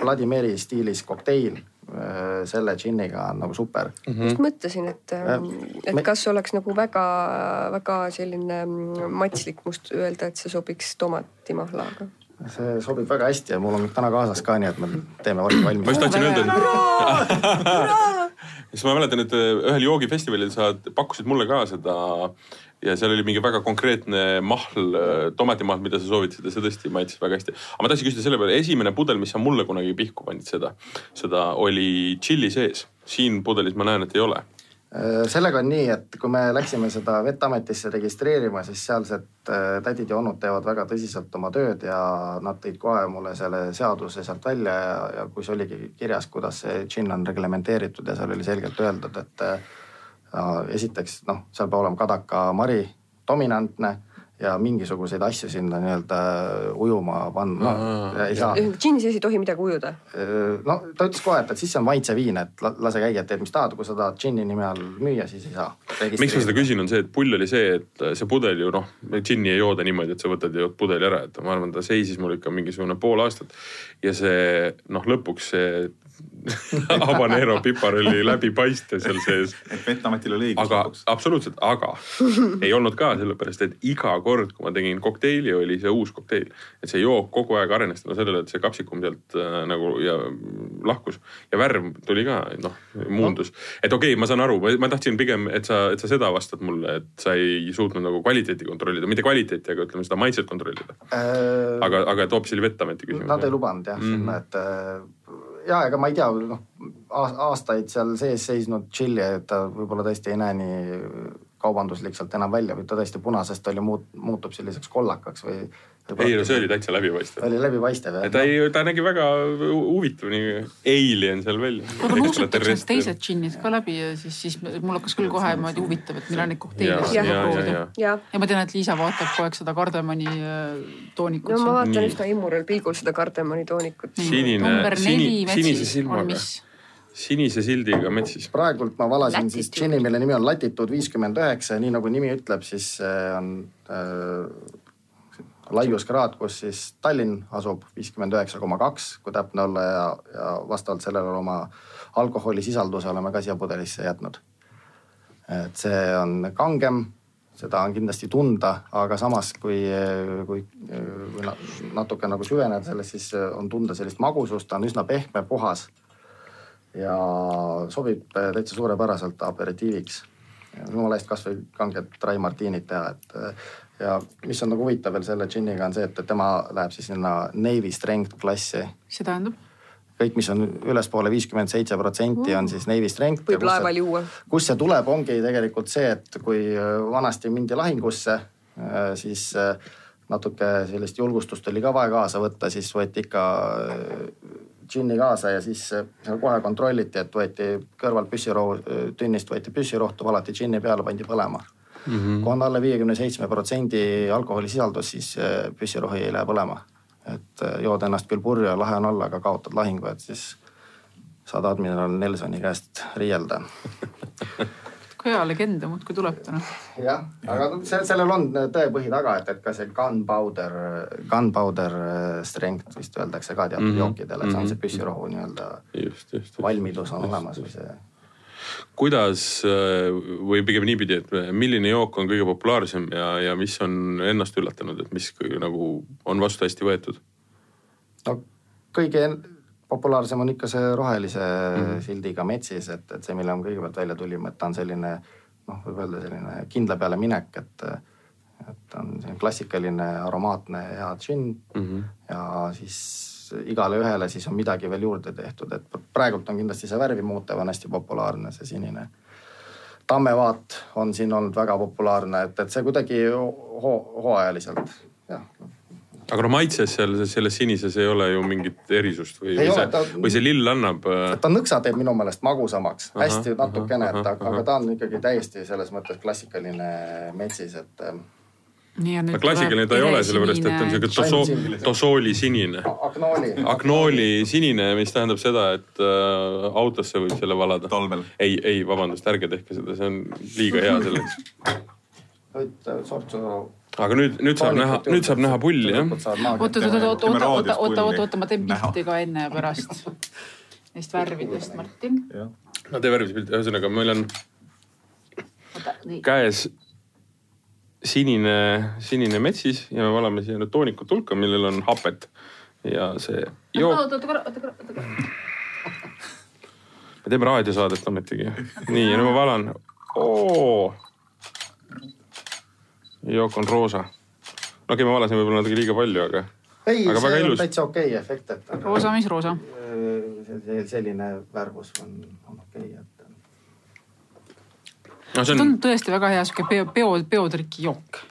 Vladimiri stiilis kokteil äh, selle džinniga on nagu super mm. -hmm. just mõtlesin, et, ähm, et me- kas oleks nagu väga-väga selline mm, matslik must öelda, et see sobiks tomatimahlaga. see sobib väga hästi ja mul on täna kaasas ka, nii et me teeme varsti valmis. ma just tahtsin öelda, et siis ma mäletan, et äh, ühel joogifestivalil sa pakkusid mulle ka seda ja seal oli mingi väga konkreetne mahl, tomatimahl, mida sa soovitasid ja see tõesti maitses väga hästi. aga ma tahtsin küsida selle peale, esimene pudel, mis sa mulle kunagi pihku panid seda, seda oli tšilli sees. siin pudelis ma näen, et ei ole. Äh, sellega on nii, et kui me läksime seda Veteametisse registreerima, siis sealsed äh, tädid ja onud teevad väga tõsiselt oma tööd ja nad tõid kohe mulle selle seaduse sealt välja ja, ja kus oligi kirjas, kuidas see džinn on reglementeeritud ja seal oli selgelt öeldud, et äh, esiteks noh, seal peab olema kadaka mari dominantne ja mingisuguseid asju sinna nii-öelda ujuma panna no, ei saa. džinni sees ei tohi midagi ujuda. no ta ütles kohe, et, et siis see on maitse viin, et la- lase käia, et teed mis tahad, kui sa tahad džinni nime all müüa, siis ei saa. miks ma seda küsin, on see, et pull oli see, et see pudel ju noh, džinni ei jooda niimoodi, et sa võtad ja jood pudeli ära, et ma arvan, ta seisis mul ikka mingisugune pool aastat. ja see noh, lõpuks see habanero pipar oli läbipaistev seal sees. et Veteametil oli õigus aga lõpuks. absoluutselt, aga ei olnud ka sellepärast, et iga kord, kui ma tegin kokteili, oli see uus kokteil. et see jook kogu aeg arenes tänu sellele, et see kapsikum sealt äh, nagu ja lahkus ja värv tuli ka noh, muundus. et okei okay,, ma saan aru, ma tahtsin pigem, et sa, et sa seda vastad mulle, et sa ei suutnud nagu kvaliteeti kontrollida, mitte kvaliteeti, aga ütleme seda maitset kontrollida. Äh, aga, aga et hoopis oli Veteameti küsimus. Nad ei lubanud jah mm. sinna, et äh, ja ega ma ei tea, noh aastaid seal sees seisnud tšilli, et ta võib-olla tõesti ei näe nii kaubanduslik sealt enam välja või ta tõesti punasest oli muut-, muutub selliseks kollakaks või. Ei no see oli täitsa läbipaistev. oli läbipaistev jah. ta ei, ta nägi väga huvitav nii alien seal välja. aga nuusutakse need teised džinnid ka läbi ja siis, siis mul hakkas küll kohe niimoodi huvitav, et millal neid kokteile ja, proovida. ja, ja ma tean, et Liisa vaatab kogu aeg seda kardemoni äh, toonikut no ma vaatan üsna immural pilgul seda kardemoni toonikut. Sinine- sini- sinise silmaga. sinise sildiga metsis. praegult ma valasin siis Latitude. džinni, mille nimi on Latitude viiskümmend üheksa ja nii nagu nimi ütleb, siis see on äh, laiuskraad, kus siis Tallinn asub viiskümmend üheksa koma kaks, kui täpne olla ja, ja vastavalt sellele oma alkoholisisalduse oleme ka siia pudelisse jätnud. et see on kangem, seda on kindlasti tunda, aga samas, kui, kui, kui na- natuke nagu süveneda selles, siis on tunda sellist magusust, ta on üsna pehme, puhas ja sobib täitsa suurepäraselt aperitiiviks. jumala eest kasvõi kanget dry martinit teha, et ja mis on nagu huvitav veel selle džinniga on see, et tema läheb siis sinna Navy Strength klassi. see tähendab? kõik, mis on ülespoole viiskümmend seitse protsenti on siis Navy Strength. võib laeval juua. kust see tuleb, ongi tegelikult see, et kui äh, vanasti mindi lahingusse, siis äh, natuke sellist julgustust oli ka vaja kaasa võtta, siis võeti ikka äh, džinni kaasa ja siis äh, kohe kontrolliti, et võeti kõrvalt püssirohu, tünnist võeti püssirohtu, valati džinni peale, pandi põlema mm. -hmm. kui on alla viiekümne seitsme protsendi alkoholisisaldus, siis äh, püssirohi ei lähe põlema. et äh, jood ennast küll purju ja lahe on olla, aga kaotad lahingu, et siis saad admiral Nelsoni käest riielda kui hea legende muudkui tuleb täna. jah, aga sellel on tõepõhi taga, et, et ka see gunpowder, gunpowder strength vist öeldakse ka teatud mm. -hmm. jookidele, see on see Mhm. püssirohu nii-öelda just, just. valmidus on olemas või see. Kuidas või pigem niipidi, et milline jook on kõige populaarsem ja, ja mis on ennast üllatanud, et mis kõige, nagu on vastu hästi võetud? no kõige populaarsem on ikka see rohelise mm. -hmm. sildiga metsis, et, et see, mille me kõigepealt välja tulime, et ta on selline noh, võib öelda selline kindla peale minek, et et on selline klassikaline aromaatne hea džinn mm. -hmm. ja siis igale ühele siis on midagi veel juurde tehtud, et praegult on kindlasti see värvimuutev on hästi populaarne, see sinine. tammevaat on siin olnud väga populaarne, et, et see kuidagi ho hooajaliselt, jah aga no maitses seal selles sinises ei ole ju mingit erisust või, või, see, ta, või see lill annab? Äh, ta nõksa teeb minu meelest magusamaks, hästi natukene, et aga, aga ta on ikkagi täiesti selles mõttes klassikaline metsis, et nüüd. klassikaline ta ei ole, sellepärast et on sihuke toso, tosooli sinine. Agnooli. Sinine, mis tähendab seda, et äh, autosse võib selle valada. ei, ei, vabandust, ärge tehke seda, see on liiga hea selleks. aga nüüd, nüüd saab näha, nüüd saab näha pulli jah. oota, oota, oota, oota, oota, oota, oota, oota, oota, ma teen pilti ka enne ja pärast. Neist värvidest, Martin. no tee värvilise pilti, ühesõnaga meil on käes sinine, sinine metsis ja me valame siia nüüd toonikut hulka, millel on hapet ja see jook. oota, oota korra, oota korra, oota korra. me teeme raadiosaadet ometigi. nii ja nüüd ma valan. jook on roosa. no okei okay,, ma valasin võib-olla natuke liiga palju, aga. ei, see on täitsa okei okay efekt, et. roosa, mis roosa? selline värvus on, on okei okay,, et no,. see on... on tõesti väga hea sihuke peo, peo, peotriki jook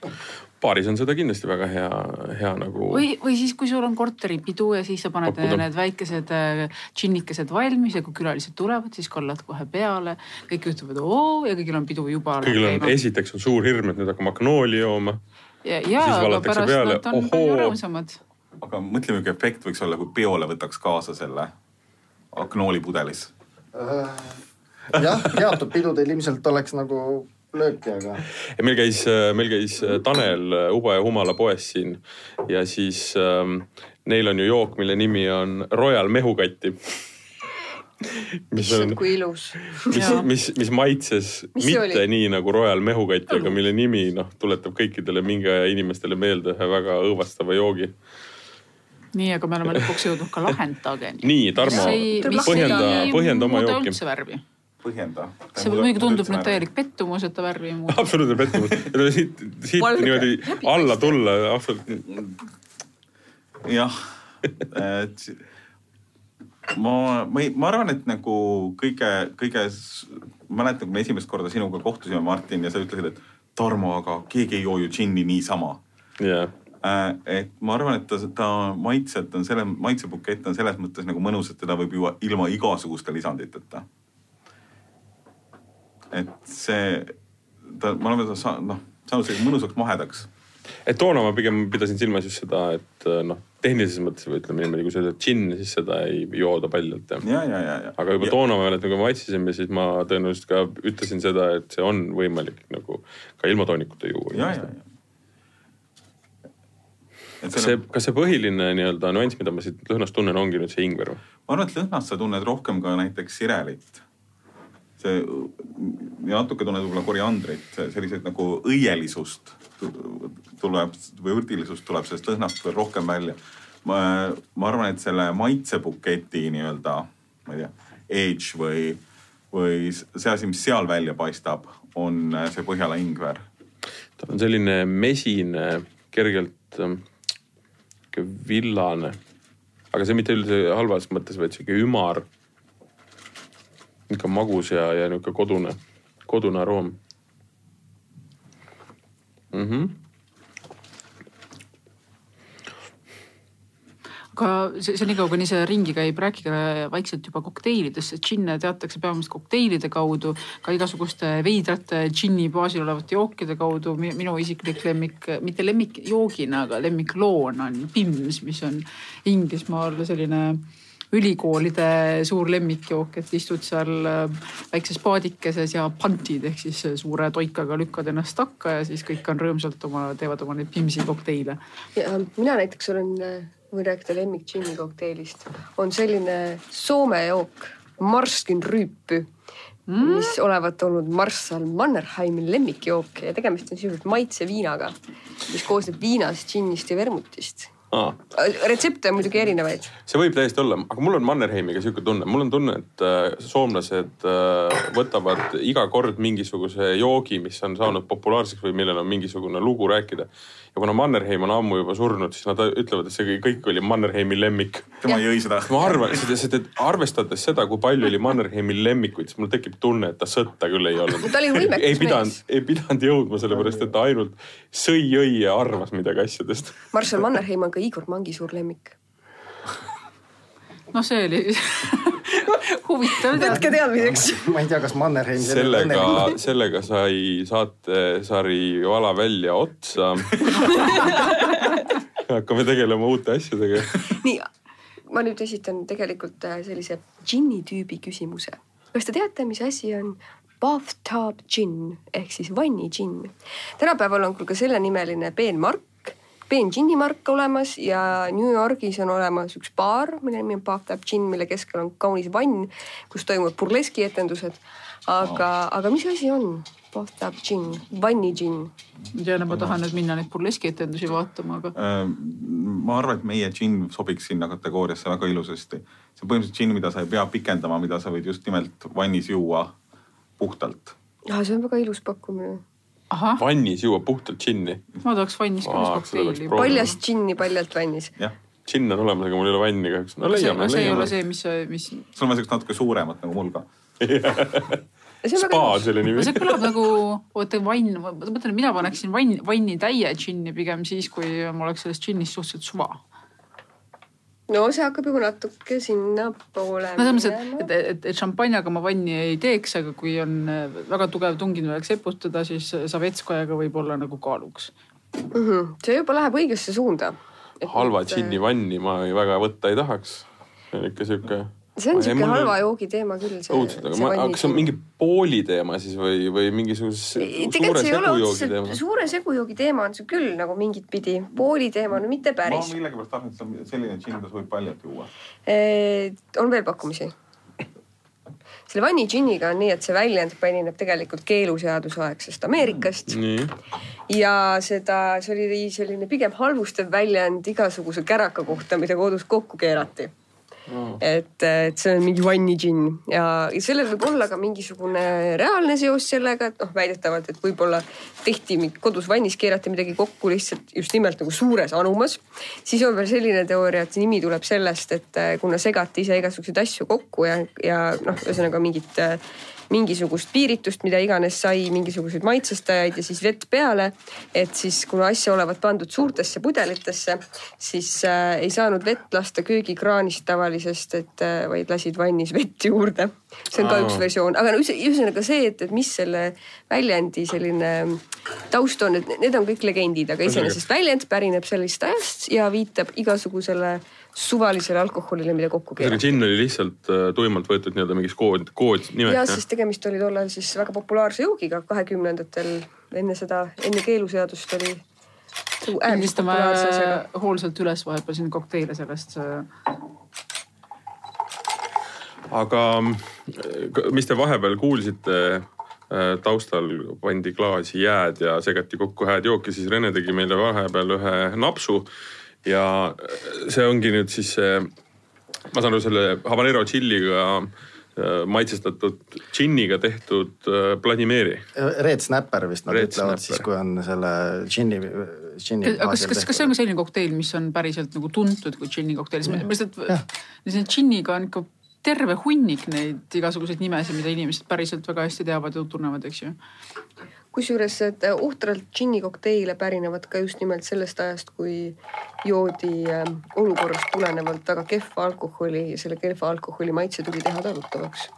baaris on seda kindlasti väga hea, hea nagu. või, või siis, kui sul on korteripidu ja siis sa paned Pakkuda. need väikesed äh, džinnikesed valmis ja kui külalised tulevad, siis kallad kohe peale. kõik ütlevad oo ja kõigil on pidu juba. kõigil on, esiteks on suur hirm, et nüüd hakkame agnooli jooma. ja, ja aga pärast peale. nad on palju rõõmsamad. aga mõtle, milline efekt võiks olla, kui peole võtaks kaasa selle agnooli pudelis äh jah, teatud pidudel ilmselt oleks nagu lööki, aga. meil käis, meil käis Tanel Uba ja Humala poes siin ja siis ähm, neil on ju jook, mille nimi on Royal mehukatti mis on, kui ilus. mis, mis, mis maitses mis mitte oli? nii nagu Royal mehukati, aga mille nimi noh, tuletab kõikidele mingi aja inimestele meelde ühe väga õõvastava joogi. nii, aga me oleme lõpuks jõudnud ka lahendageni. nii, Tarmo, põhjenda, põhjenda oma jooki. üldse värvi põhjenda. see muidugi tundub nüüd täielik pettumus, et ta värvi ei muuda. absoluutne pettumus, siit, siit niimoodi alla tulla, absoluutselt. jah, et ma, ma ei, ma arvan, et nagu kõige, kõige, mäletan, kui me esimest korda sinuga kohtusime, Martin, ja sa ütlesid, et Tarmo, aga keegi ei joo ju džinni niisama yeah et ma arvan, et ta, ta maitselt on selle, maitsebukett on selles mõttes nagu mõnus, et teda võib juua ilma igasuguste lisanditeta et see, ta, me oleme ta noh, saanud selliseks mõnusaks mahedaks. et toona ma pigem pidasin silmas just seda, et noh, tehnilises mõttes või ütleme niimoodi, kui sa ütled džinn, siis seda ei jooda paljalt. ja, ja, ja, ja. aga juba ja. toona ma mäletan, kui me maitsisime, siis ma tõenäoliselt ka ütlesin seda, et see on võimalik nagu ka ilma toonikuta juua. ja, ja, ja kas see, kas see põhiline nii-öelda nüanss, mida ma siit lõhnast tunnen, ongi nüüd see ingver või? ma arvan, et lõhnast sa tunned rohkem ka näiteks sirelit see natuke tunned võib-olla koriandrit, selliseid nagu õielisust tuleb või urdilisust tuleb sellest lõhnast veel rohkem välja. ma, ma arvan, et selle maitsebuketi nii-öelda, ma ei tea, edge või, või see asi, mis seal välja paistab, on see Põhjala ingver. ta on selline mesine, kergelt sihuke villane, aga see mitte üldse halvas mõttes, vaid sihuke ümar niisugune magus ja, ja niisugune kodune, kodune aroom mm. -hmm. aga see, niikaua, kuni see ringi käib, rääkige vaikselt juba kokteilidest, sest džinne teatakse peamiselt kokteilide kaudu, ka igasuguste veidrate džinni baasil olevate jookide kaudu. minu isiklik lemmik, mitte lemmik joogina, aga lemmikloon on Pims, mis on Inglismaal selline ülikoolide suur lemmikjook, et istud seal äh, väikses paadikeses ja pantid ehk siis äh, suure toikaga lükkad ennast takka ja siis kõik on rõõmsalt oma, teevad oma neid Pimsi kokteile. ja mina näiteks olen, äh, võin rääkida lemmik džinni kokteilist, on selline Soome jook, Marskin rüüpü Mm. mis olevat olnud marssal Mannerheimi lemmikjook ja tegemist on sisuliselt maitseviinaga, mis koosneb viinast, džinnist ja vermutist retsepte on muidugi erinevaid. see võib täiesti olla, aga mul on Mannerheimiga sihuke tunne, mul on tunne, et äh, soomlased äh, võtavad iga kord mingisuguse joogi, mis on saanud populaarseks või millel on mingisugune lugu rääkida. Ja kuna Mannerheim on ammu juba surnud, siis nad ütlevad, et see kõik oli Mannerheimi lemmik. tema jõi seda. ma arvan, sest et arvestades seda, kui palju oli Mannerheimil lemmikuid, siis mul tekib tunne, et ta sõtta küll ei olnud. ta oli võimekas ei pidanud, ei pidanud jõudma, sellepärast et ta ainult sõi, jõi ja arvas midagi asjadest. Marshall Mannerheim on ka Igor Mangi suur lemmik. noh, see oli huvitav. võtke teadmiseks. ma ei tea, kas Mannerheim. sellega, sellega sai saatesari Vala välja otsa hakkame tegelema uute asjadega. nii, ma nüüd esitan tegelikult äh, sellise džinni tüübi küsimuse. kas te teate, mis asi on bathtub gin ehk siis vanni džinn? tänapäeval on küll ka sellenimeline peenmark, Ben Ginni mark olemas ja New Yorgis on olemas üks baar, mille nimi on Bathtub Gin, mille keskel on kaunis vann, kus toimuvad burleski etendused. aga oh., aga mis asi on Bathtub Gin, vanni džinn? ma tean, et ma tahan nüüd minna neid burleski etendusi vaatama, aga. Äh, ma arvan, et meie džinn sobiks sinna kategooriasse väga ilusasti. see on põhimõtteliselt džinn, mida sa ei pea pikendama, mida sa võid just nimelt vannis juua puhtalt. see on väga ilus pakkumine vannis juua puhtalt džinni. ma tahaks vannis ka kokteili. paljast džinni paljalt vannis. džinn on olemas, aga mul ei ole vanni kahjuks. no leiame, leiame. see ei ole see, mis, mis. sul on siukest natuke suuremat nagu mul ka spa on selle nimi. see kõlab nagu, oota vann, ma mõtlen, mina paneksin vann, vanni täie džinni pigem siis, kui mul oleks sellest džinnist suhteliselt suva no see hakkab juba natuke sinnapoole. no selles mõttes, et, et, et, et šampanjaga ma vanni ei teeks, aga kui on äh, väga tugev tungin vaja seputada, siis savetskojaga võib olla nagu kaaluks mm. -hmm. see juba läheb õigesse suunda. halva džinni vanni ma väga võtta ei tahaks. see on ikka sihuke see on siuke halva joogi teema küll. õudselt, aga ma, kas see on mingi pooli teema siis või, või mingisuguse suure segujoogi teema? suure segujoogi teema on see küll nagu mingit pidi, pooli teema, no mitte päris. ma millegipärast arvan, et see on selline džinn, kus võib paljalt juua on veel pakkumisi? selle vanni džinniga on nii, et see väljend pärineb tegelikult keeluseadusaegsest Ameerikast mm.. ja seda, see oli selline pigem halvustav väljend igasuguse käraka kohta, mida kodus kokku keerati Mm. et, et see on mingi vanni džinn ja, sellel võib olla ka mingisugune reaalne seos sellega, et noh, väidetavalt, et võib-olla tehti kodus vannis, keerati midagi kokku lihtsalt just nimelt nagu suures anumas. siis on veel selline teooria, et nimi tuleb sellest, et kuna segati ise igasuguseid asju kokku ja, ja noh, ühesõnaga mingit mingisugust piiritust, mida iganes sai, mingisuguseid maitsestajaid ja siis vett peale. et siis kuna asja olevat pandud suurtesse pudelitesse, siis äh, ei saanud vett lasta köögikraanist tavalisest, et äh, vaid lasid vannis vett juurde. see on ka Aa. üks versioon, aga no ühesõnaga see, et, et mis selle väljendi selline taust on, et need on kõik legendid, aga iseenesest väljend pärineb sellest ajast ja viitab igasugusele suvalisele alkoholile, mida kokku keerati. džinn oli lihtsalt uh, tuimalt võetud nii-öelda mingis kood, koodnimek. jah, sest tegemist oli tollal siis väga populaarse joogiga kahekümnendatel, enne seda, enne keeluseadust oli äärmiselt hoolsalt üles vahepeal siin kokteile sellest. aga mis te vahepeal kuulsite? Äh, taustal pandi klaasi jääd ja segati kokku hääd jooki, siis Rene tegi meile vahepeal ühe napsu ja see ongi nüüd siis see, ma saan aru, selle habanero tšilliga äh, maitsestatud džinniga tehtud äh, Vladimiri. Red Snapper vist nad Red ütlevad Snapper. siis, kui on selle džinni, džinni. kas, kas, kas see on ka selline kokteil, mis on päriselt nagu tuntud kui džinni kokteil, sest ma lihtsalt, džinniga on ikka terve hunnik neid igasuguseid nimesid, mida inimesed päriselt väga hästi teavad ja tunnevad, eks ju kusjuures et ohtralt džinni kokteile pärinevad ka just nimelt sellest ajast, kui joodi äh, olukorrast tulenevalt väga kehva alkoholi ja selle kehva alkoholi maitse tuli teha talutavaks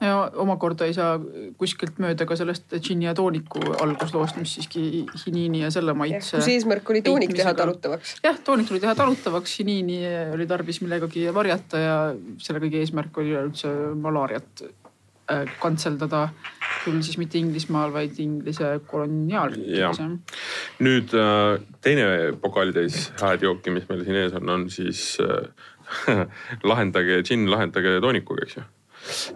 no ja omakorda ei saa kuskilt mööda ka sellest džinni ja tooniku algusloost, mis siiski hiniini ja selle maitse. kus eesmärk oli toonik teha talutavaks. jah, toonik tuli teha talutavaks, hiniini oli tarvis millegagi varjata ja selle kõige eesmärk oli üleüldse malaariat äh, kantseldada küll siis mitte Inglismaal, vaid Inglise koloniaalriikides. nüüd äh, teine pokaalitäis hääd jooki, mis meil siin ees on, on siis äh, lahendage džinn, lahendage toonikuga, eks ju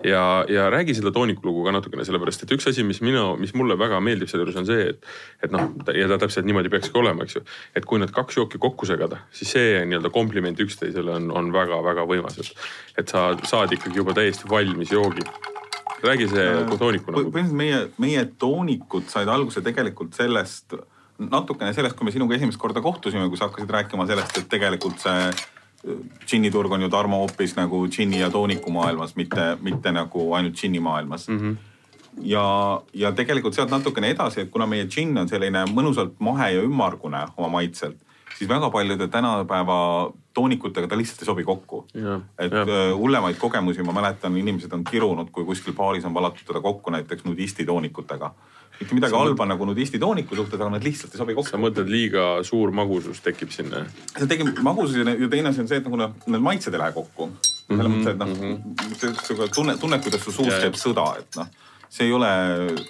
ja, ja räägi seda tooniku lugu ka natukene, sellepärast et üks asi, mis minu, mis mulle väga meeldib selle juures on see, et, et noh, ja ta täpselt niimoodi peakski olema, eks ju. et kui need kaks jooki kokku segada, siis see nii-öelda kompliment üksteisele on, on väga-väga võimas, et, et sa saad ikkagi juba täiesti valmis joogi räägi see tooniku nagu. põhimõtteliselt meie, meie toonikud said alguse tegelikult sellest, natukene sellest, kui me sinuga esimest korda kohtusime, kui sa hakkasid rääkima sellest, et tegelikult see džinniturg on ju Tarmo hoopis nagu džinni ja tooniku maailmas, mitte, mitte nagu ainult džinni maailmas mm. -hmm ja, ja tegelikult sealt natukene edasi, et kuna meie džinn on selline mõnusalt mahe ja ümmargune oma maitselt, siis väga paljude tänapäeva toonikutega ta lihtsalt ei sobi kokku. et. Äh, hullemaid kogemusi ma mäletan, inimesed on kirunud, kui kuskil baaris on valatud teda kokku näiteks nudisti toonikutega mitte midagi halba nagu nudisti tooniku suhtes, aga nad lihtsalt ei sobi kokku. sa mõtled liiga suur magusus tekib sinna? see tekib magusus ja teine asi on see, et nagu need maitsed ei lähe kokku. selles mm -hmm, mõttes, et noh mm -hmm., tunne, tunned, kuidas su suust käib sõda, et noh see ei ole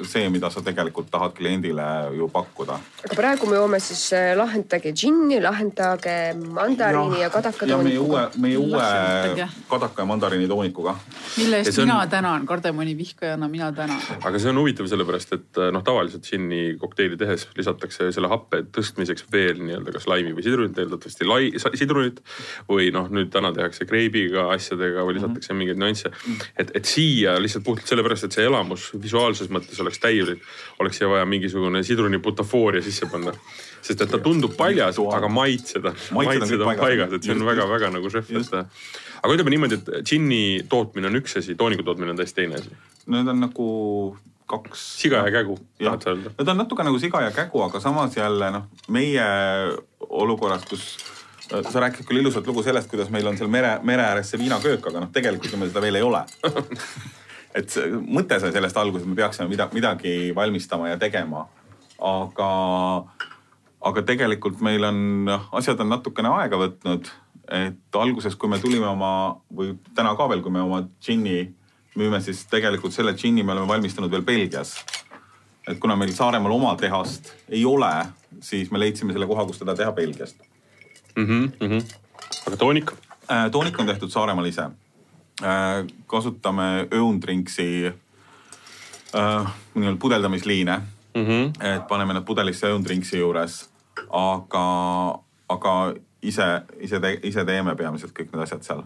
see, mida sa tegelikult tahad kliendile ju pakkuda. aga praegu me joome siis äh, lahendage džinni, lahendage mandariini ja, ja kadaka toonikuga. meie uue, meie uue kadaka ja mandariini toonikuga. mille eest on... mina tänan, kardemoni vihkajana mina tänan. aga see on huvitav sellepärast, et äh, noh, tavaliselt džinni kokteili tehes lisatakse selle happe tõstmiseks veel nii-öelda kas laimi või sidrunit, eeldatavasti lai, sidrunit. või noh, nüüd täna tehakse kreibiga asjadega või lisatakse mm -hmm. mingeid nüansse. et, et siia lihtsalt puhtalt sellepärast, et see elamus visuaalses mõttes oleks täielik, oleks siia vaja mingisugune sidruniputafooria sisse panna. sest et ta tundub paljas, aga maitsed on, maitsed on paigas, et see on väga-väga nagu šef, et. aga ütleme niimoodi, et džinni tootmine on üks asi, tooniku tootmine on täiesti teine asi. Need on nagu kaks. siga ja kägu, tahad sa öelda? Need on natuke nagu siga ja kägu, aga samas jälle noh, meie olukorras, kus sa rääkisid küll ilusat lugu sellest, kuidas meil on seal mere, mere ääres see viinaköök, aga noh, tegelikult ju meil seda veel ei ole et mõte sai sellest alguses, et me peaksime midagi, midagi valmistama ja tegema. aga, aga tegelikult meil on, asjad on natukene aega võtnud. et alguses, kui me tulime oma või täna ka veel, kui me oma džinni müüme, siis tegelikult selle džinni me oleme valmistanud veel Belgias. et kuna meil Saaremaal oma tehast ei ole, siis me leidsime selle koha, kus teda teha Belgiast mm. -hmm, mm -hmm. aga toonik? Äh, toonik on tehtud Saaremaal ise kasutame Öundrinksi äh, nii-öelda pudeldamisliine mm. -hmm. et paneme need pudelisse Öundrinksi juures, aga, aga ise, ise, ise teeme peamiselt kõik need asjad seal.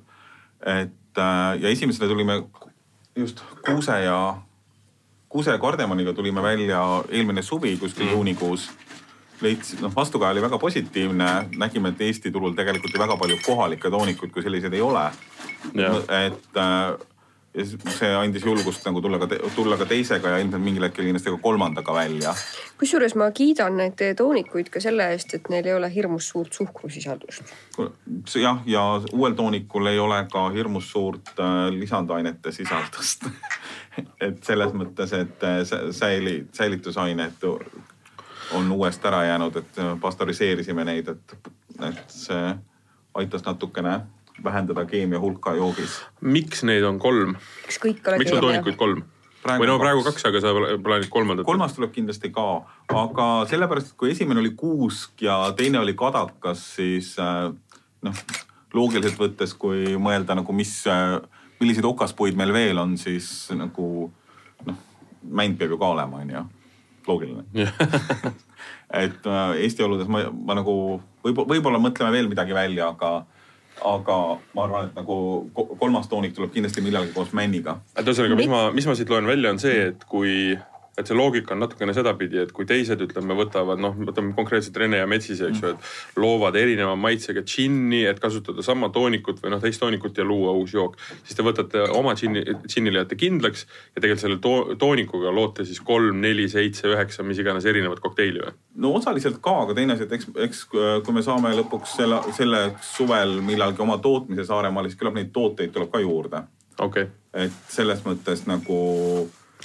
et äh, ja esimesena tulime just kuuse ja, kuuse ja kardemoniga tulime välja eelmine suvi kuskil mm. juunikuus leidsin, noh vastukaja oli väga positiivne, nägime, et Eesti turul tegelikult ju väga palju kohalikke toonikuid kui selliseid ei ole et äh, ja see andis julgust nagu tulla ka, tulla ka teisega ja ilmselt mingil hetkel kindlasti ka kolmandaga välja. kusjuures ma kiidan neid toonikuid ka selle eest, et neil ei ole hirmus suurt suhkrusisaldust. jah, ja uuel toonikul ei ole ka hirmus suurt äh, lisandainete sisaldust et selles mõttes, et äh, säili, säilitusained on uuest ära jäänud, et pastöriseerisime neid, et, et see aitas natukene vähendada keemia hulka joogis. miks neid on kolm? miks on toonikuid kolm? Praegu või no praegu kaks, aga sa plaanid kolmandat? kolmas tuleb kindlasti ka, aga sellepärast, et kui esimene oli kuusk ja teine oli kadakas, siis äh, noh, loogiliselt võttes, kui mõelda nagu, mis, äh, milliseid okaspuid meil veel on, siis nagu noh, mänd peab ju ka olema, onju. loogiline et äh, Eesti oludes ma, ma nagu võib-olla, võib-olla mõtleme veel midagi välja, aga aga ma arvan, et nagu kolmas toonik tuleb kindlasti millalgi koos männiga. et ühesõnaga, mis ma, mis ma siit loen välja, on see, et kui et see loogika on natukene sedapidi, et kui teised ütleme, võtavad noh, võtame konkreetselt Rene ja Metsise, eks ju, et loovad erineva maitsega džinni, et kasutada sama toonikut või noh, teist toonikut ja luua uus jook. siis te võtate oma džinni, džinnile jääte kindlaks ja tegelikult selle to toonikuga loote siis kolm, neli, seitse, üheksa, mis iganes erinevat kokteili või? no osaliselt ka, aga teine asi, et eks, eks kui me saame lõpuks selle, selle suvel millalgi oma tootmise Saaremaal, siis küllap neid tooteid tuleb ka juurde. okei okay.. et selles mõttes nagu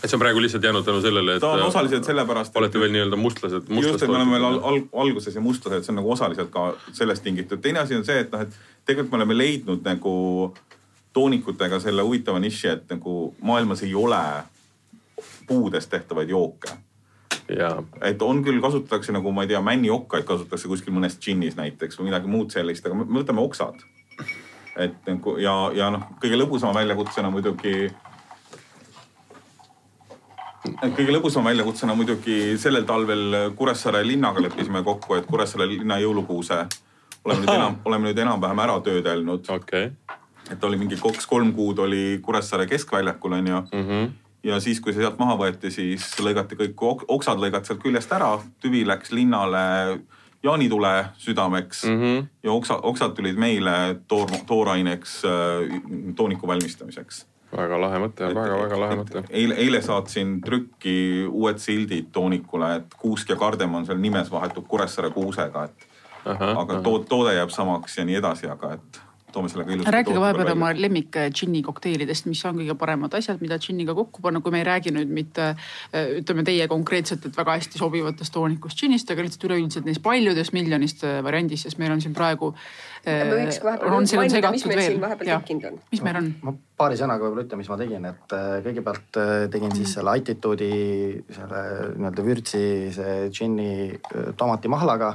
et see on praegu lihtsalt jäänud tänu sellele, et. ta on osaliselt sellepärast. olete veel nii-öelda mustlased. just, et me oleme veel al al alguses ja mustlased, see on nagu osaliselt ka sellest tingitud. teine asi on see, et noh, et tegelikult me oleme leidnud nagu toonikutega selle huvitava niši, et nagu maailmas ei ole puudest tehtavaid jooke. et on küll, kasutatakse nagu ma ei tea, männiokkaid kasutatakse kuskil mõnes džinnis näiteks või midagi muud sellist, aga me võtame oksad. et nagu ja, ja noh, kõige lõbusama väljakutsena muidugi kõige lõbusam väljakutsena muidugi sellel talvel Kuressaare linnaga leppisime kokku, et Kuressaare linna jõulukuuse oleme nüüd enam, oleme nüüd enam-vähem ära töödelnud. okay. et oli mingi kaks-kolm kuud oli Kuressaare keskväljakul onju mm. -hmm. ja siis, kui see sealt maha võeti, siis lõigati kõik ok oksad lõigati sealt küljest ära, tüvi läks linnale jaanitule südameks mm Mm -hmm. ja oksa, oksad tulid meile toor, tooraineks äh, tooniku valmistamiseks. Väga lahe mõte, väga-väga lahe mõte. eile, eile saatsin trükki uued sildid toonikule, et kuusk ja kardemon seal nimes vahetub Kuressaare kuusega, et aga tood, toode jääb samaks ja nii edasi, aga et toome sellega ilusti. rääkige vahepeal oma lemmik džinni kokteilidest, mis on kõige paremad asjad, mida džinniga kokku panna, kui me ei räägi nüüd mitte ütleme teie konkreetselt, et väga hästi sobivatest toonikust džinnist, aga lihtsalt üleüldiselt neist paljudest miljonist variandist, sest meil on siin praegu. mis meil on? ma paari sõnaga võib-olla ütlen, mis ma tegin, et äh, kõigepealt äh, tegin siis selle Attitude'i selle nii-öelda vürtsi see džinni äh, tomatimahlaga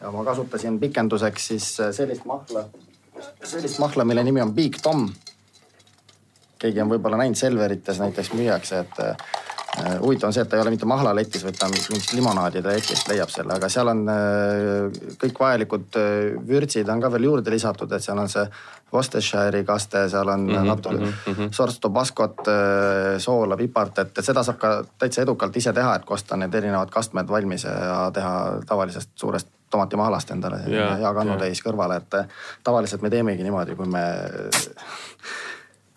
ja ma kasutasin pikenduseks siis sellist mahla sellist mahla, mille nimi on Big Tom. keegi on võib-olla näinud Selverites näiteks müüakse, et äh, huvitav on see, et ta ei ole mitte mahlaletis, vaid ta on mingist limonaadide letist leiab selle, aga seal on äh, kõik vajalikud äh, vürtsid on ka veel juurde lisatud, et seal on see Worcestershire'i kaste, seal on mm -hmm, natuke mm -hmm. sorts tobaskot, soola, pipart, et, et seda saab ka täitsa edukalt ise teha, et kosta need erinevad kastmed valmis ja teha tavalisest suurest tomatimahlast endale yeah, hea kannutäis kõrvale, et äh, tavaliselt me teemegi niimoodi, kui me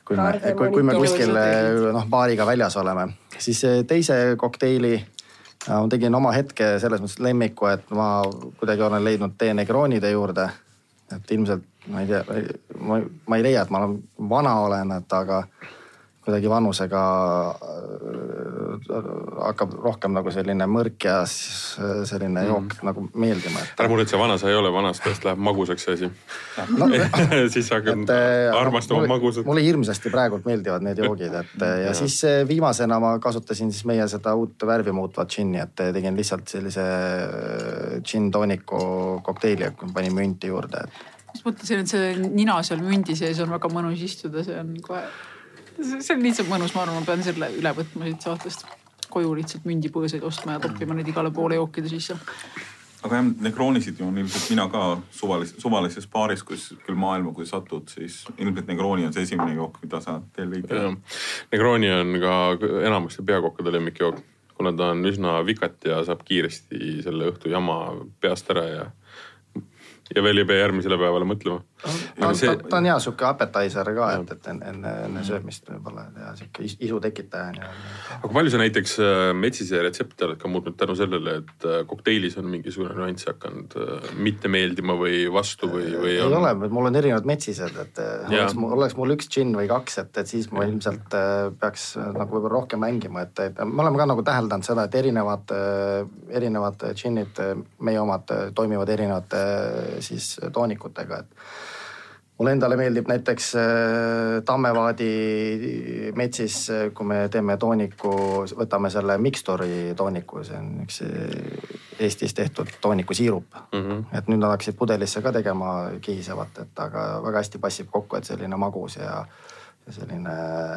kui me, kui, kui me kuskil noh baariga väljas oleme, siis teise kokteili ma tegin oma hetke selles mõttes lemmiku, et ma kuidagi olen leidnud tee Negronide juurde. et ilmselt ma ei tea, ma, ei leia, et ma vana olen, et aga kuidagi vanusega äh, hakkab rohkem nagu selline mõrk ja selline mm. jook nagu meeldima et.... ära muretse, vana sa ei ole, vanast ajast läheb magusaks see asi no, siis hakkad äh, armastama magusat. mulle hirmsasti praegult meeldivad need joogid, et ja, ja siis äh, viimasena ma kasutasin siis meie seda uut värvi muutvat džinni, et tegin lihtsalt sellise džinn tooniku kokteili, panin münti juurde et just mõtlesin, et see nina seal mündi sees on väga mõnus istuda, see on kohe, see on lihtsalt mõnus, ma arvan, ma pean selle üle võtma siit saatest. koju lihtsalt mündipõõsaid ostma ja toppima neid igale poole jookide sisse aga jah, Negronisid ju on ilmselt mina ka suvalises, suvalises baaris, kus küll maailma, kui satud, siis ilmselt Negroni on see esimene jook, mida sa teel viid. Negroni on ka enamasti peakokkade lemmikjook, kuna ta on üsna vikat ja saab kiiresti selle õhtu jama peast ära ja ja veel ei pea järgmisele päevale mõtlema. Ta, see... ta, ta on hea sihuke appetizer ka, et, et enne, enne, enne söömist võib-olla ja sihuke isu tekitaja nii-öelda. aga palju sa näiteks äh, metsise retsepte oled ka muutnud tänu sellele, et äh, kokteilis on mingisugune nüanss hakanud äh, mitte meeldima või vastu või, või? ei on... ole, mul on erinevad metsised, et ja. oleks, oleks mul üks džinn või kaks, et, et siis ma ilmselt peaks nagu võib-olla rohkem mängima, et, et me oleme ka nagu täheldanud seda, et erinevad, erinevad džinnid, meie omad toimivad erinevate siis toonikutega, et mulle endale meeldib näiteks äh, Tammevaadi metsis, kui me teeme tooniku, võtame selle Mixturi tooniku, see on üks äh, Eestis tehtud toonikusiirup mm. -hmm. et nüüd nad hakkasid pudelisse ka tegema kihisevat, et aga väga hästi passib kokku, et selline magus ja selline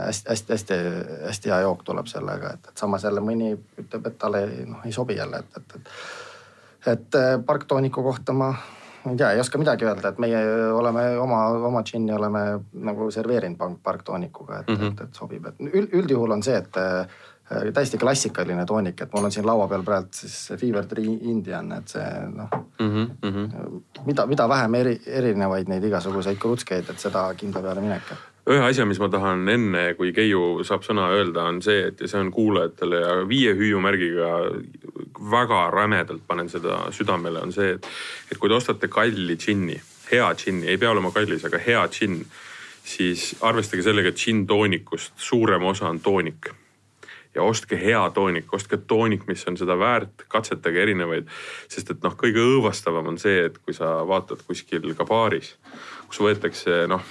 hästi-hästi-hästi hea jook tuleb sellega, et, et samas jälle mõni ütleb, et talle noh ei sobi jälle, et, et, et. et äh, parktooniku kohta ma ma ei tea, ei oska midagi öelda, et meie oleme oma, oma džinni oleme nagu serveerinud parktoonikuga, et mm, -hmm. et, et sobib, et üld, üldjuhul on see, et äh, täiesti klassikaline toonik, et mul on siin laua peal praegu siis Fever Tree Indian, et see noh mm -hmm. mida, mida vähem eri, erinevaid neid igasuguseid krutskeid, et seda kindla peale minek ühe asja, mis ma tahan enne, kui Keiu saab sõna öelda, on see, et ja see on kuulajatele ja viie hüüumärgiga väga rämedalt panen seda südamele, on see, et, et kui te ostate kalli džinni, hea džinni, ei pea olema kallis, aga hea džinn, siis arvestage sellega, et džinntoonikust suurem osa on toonik ja ostke hea toonik, ostke toonik, mis on seda väärt, katsetage erinevaid. sest et noh, kõige õõvastavam on see, et kui sa vaatad kuskil ka baaris, kus võetakse noh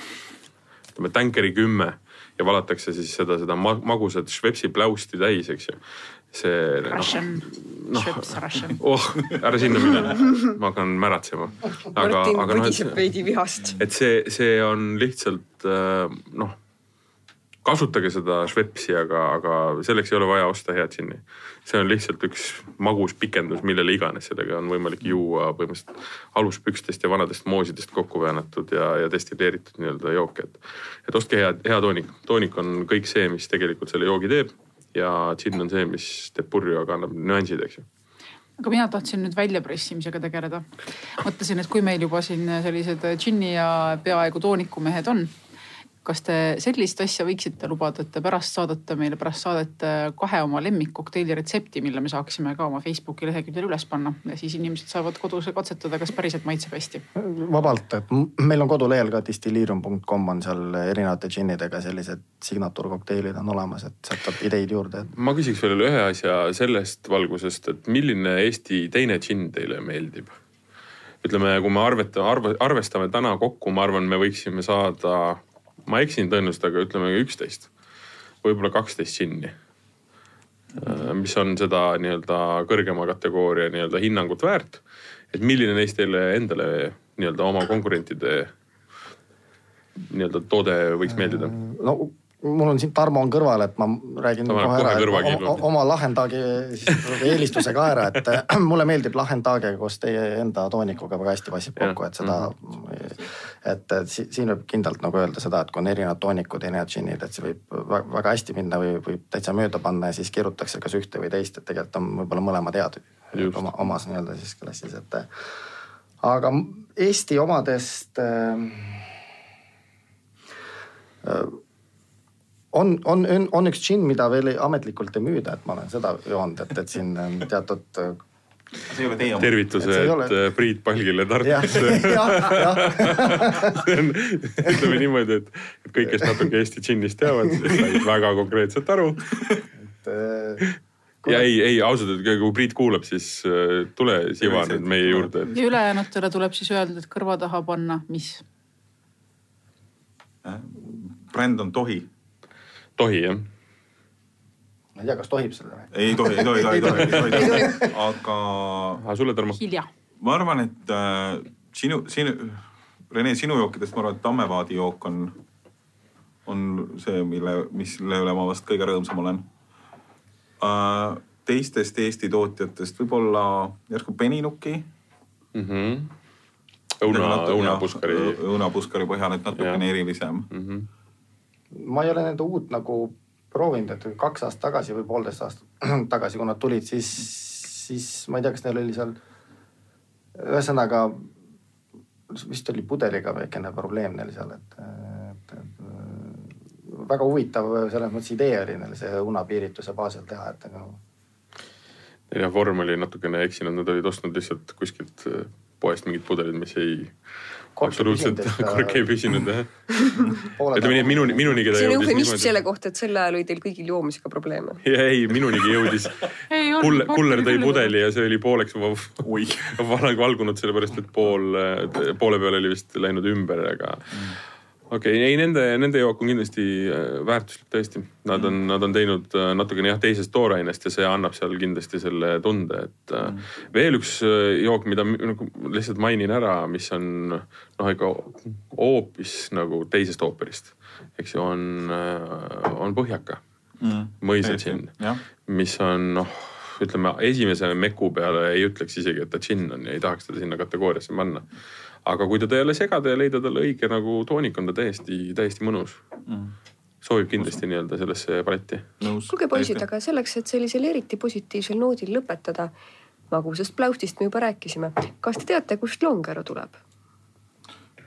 ütleme tänkeri kümme ja valatakse siis seda, seda magusat Schweppesi pläusti täis, eks ju. see. Noh, Russian no,, Schweppes Russian. oh, ära sinna mine, ma hakkan märatsema. aga, aga noh, et, veidi vihast. et see, see on lihtsalt äh, noh kasutage seda Schweppesi, aga, aga selleks ei ole vaja osta head džinni. see on lihtsalt üks magus pikendus, millele iganes, sellega on võimalik juua põhimõtteliselt aluspükstest ja vanadest moosidest kokku väänatud ja, ja destilleeritud nii-öelda jooke, et. et ostke hea, hea toonik, toonik on kõik see, mis tegelikult selle joogi teeb ja džinn on see, mis teeb purju, aga annab nüansid, eks ju aga mina tahtsin nüüd väljapressimisega tegeleda. mõtlesin, et kui meil juba siin sellised džinni ja peaaegu toonikumehed on kas te sellist asja võiksite lubada, et te pärast saadate meile pärast saadet kahe oma lemmikkokteili retsepti, mille me saaksime ka oma Facebooki leheküljel üles panna ja siis inimesed saavad kodus katsetada, kas päriselt maitseb hästi. vabalt, et meil on kodulehel ka distilleerium.com on seal erinevate džinnidega sellised signatuurkokteilid on olemas, et sealt saab ideid juurde. ma küsiks veel ühe asja sellest valgusest, et milline Eesti teine džinn teile meeldib? ütleme, kui me arveta, arve, arvestame täna kokku, ma arvan, me võiksime saada ma eksin tõenäoliselt, aga ütleme üksteist, võib-olla kaksteist džinni. Äh, mis on seda nii-öelda kõrgema kategooria nii-öelda hinnangut väärt. et milline neist teile endale nii-öelda oma konkurentide nii-öelda toode võiks meeldida? no mul on siin Tarmo on kõrval, et ma räägin Ta kohe ära, et oma, oma Lahendagi siis eelistuse ka ära, et mulle meeldib Lahendage koos teie enda toonikuga väga hästi passib kokku, et seda Mhm. et, et si- siin võib kindlalt nagu öelda seda, et kui on erinevad toonikud, erinevad džinnid, et see võib väga, hästi minna või võib täitsa mööda panna ja siis kirutakse kas ühte või teist, et tegelikult on võib-olla mõlemad head Just. oma, omas nii-öelda siis klassis, et aga Eesti omadest äh, on, on, on, on üks džinn, mida veel ei- ametlikult ei müüda, et ma olen seda joonud, et, et siin on teatud. see ei ole teie oma. Et tervitused ole- äh, Priit Palgile Tartusse. see on, ütleme niimoodi, et, et kõik, kes natuke Eesti džinnist teavad, said väga konkreetselt aru. et äh, ja ei, ei ausalt öeldes, kui Priit kuulab, siis äh, tule siva nüüd meie juurde. ja ülejäänutele tuleb siis öelda, et kõrva taha panna, mis? bränd on Tohi. Tohi jah? ma ei tea, kas tohib seda rääkida. ei tohi, ei tohi, ei tohi, ei tohi, ei tohi. aga aga sulle, Tarmo? ma arvan, et äh, sinu, sinu, Rene, sinu jookidest ma arvan, et Tammevaadi jook on, on see, mille, mille üle ma vast kõige rõõmsam olen äh,. teistest Eesti tootjatest võib-olla järsku Beninuki. mm. -hmm. õuna, õunapuskari. õunapuskari põhjal, et natukene erilisem Mm -hmm. Ma ei ole nende uut nagu proovinud, et kaks aastat tagasi või poolteist aastat tagasi, kui nad tulid, siis, siis ma ei tea, kas neil oli seal. ühesõnaga vist oli pudeliga väikene probleem neil seal, et, et, et väga huvitav selles mõttes idee oli neil see unapiirituse baasil teha, et aga Neil jah, vorm oli natukene eksinud, nad olid ostnud lihtsalt kuskilt poest mingid pudelid, mis ei absoluutselt kork ei püsinud jah. ütleme nii, et minuni, minunigi ta see on jõudis eufemism selle kohta, et sel ajal oli teil kõigil joomisega probleeme. ja ei, minunigi jõudis. Kuller, kuller tõi pudeli ja see oli pooleks valgunud, sellepärast et pool, poole peal oli vist läinud ümber, aga Mm. Okei okay,, ei nende, nende jook on kindlasti äh, väärtuslik tõesti. Nad on, nad on teinud äh, natukene jah teisest toorainest ja see annab seal kindlasti selle tunde, et mm. veel üks äh, jook, mida nagu lihtsalt mainin ära, mis on noh, ikka hoopis nagu teisest ooperist, eks ju, on, on Põhjaka mm. mõisa džinn mis on noh, ütleme esimese meku peale ei ütleks isegi, et ta džinn on ja ei tahaks teda sinna kategooriasse panna. Aga kui teda jälle segada ja leida talle õige nagu toonik, on ta täiesti, täiesti mõnus. mm. sobib kindlasti nii-öelda sellesse paletti. kuulge poisid, aga selleks, et sellisel eriti positiivsel noodil lõpetada, magusast pläustist me juba rääkisime. kas te teate, kust Longero tuleb?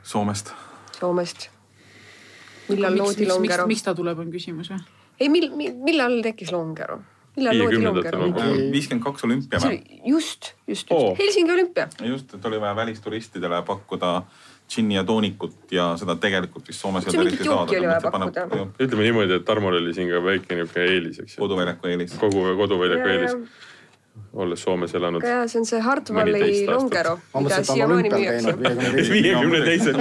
Soomest Soomest. millal loodi miks, miks, Longero? miks ta tuleb, on küsimus või? ei, mil-, millal tekkis Longero? Viiskümmend kaks olümpia see või? oli just, just, just Helsingi olümpia. just, et oli vaja välisturistidele pakkuda džinni ja toonikut ja seda tegelikult vist Soomes jooki oli vaja pakkuda. ütleme niimoodi, et Tarmol oli siin ka väike niisugune eelis, eks ju. koduväljaku eelis. kogu koduväljaku eelis, olles Soomes elanud. ja see on see Hartwalli ma mida siiamaani müüakse. viiekümne teisel.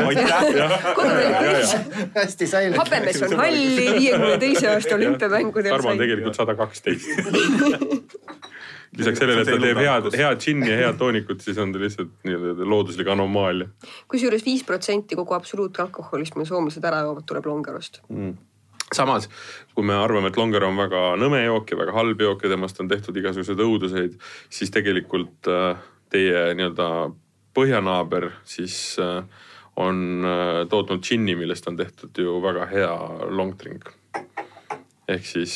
koduväljaku ees. hästi säilinud. habemes on halli, viiekümne teise aasta olümpiamängudel Tarmo on tegelikult sada kaksteist. lisaks sellele, et ta teeb head, head džinni ja head toonikut, siis on ta lihtsalt nii-öelda looduslik anomaalia kusjuures viis protsenti kogu absoluutalkoholist, mille soomlased ära joovad, tuleb Longerost. mm.. Samas, kui me arvame, et Longer on väga nõme jook ja väga halb jook ja temast on tehtud igasuguseid õuduseid, siis tegelikult äh, teie nii-öelda põhjanaaber siis äh, on äh, tootnud džinni, millest on tehtud ju väga hea long drink. ehk siis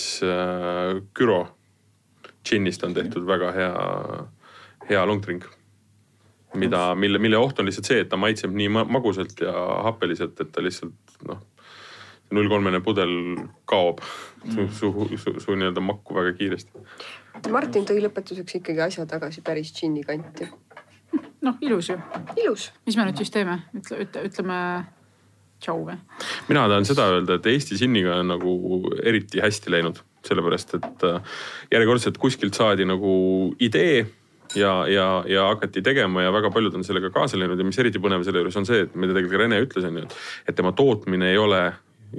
Küro džinnist on tehtud väga hea, hea long drink mida, mille, mille oht on lihtsalt see, et ta maitseb nii magusalt ja happeliselt, et ta lihtsalt noh null kolmene pudel kaob su, su, su, su nii-öelda makku väga kiiresti. Martin tõi lõpetuseks ikkagi asja tagasi päris džinni kanti. noh, ilus ju. ilus. mis me nüüd siis teeme, ütle, ütle, ütleme tšau või? mina tahan seda öelda, et Eesti džinniga on nagu eriti hästi läinud, sellepärast et äh, järjekordselt kuskilt saadi nagu idee ja, ja, ja hakati tegema ja väga paljud on sellega kaasa läinud ja mis eriti põnev selle juures on see, et mida tegelikult Rene ütles, on ju, et tema tootmine ei ole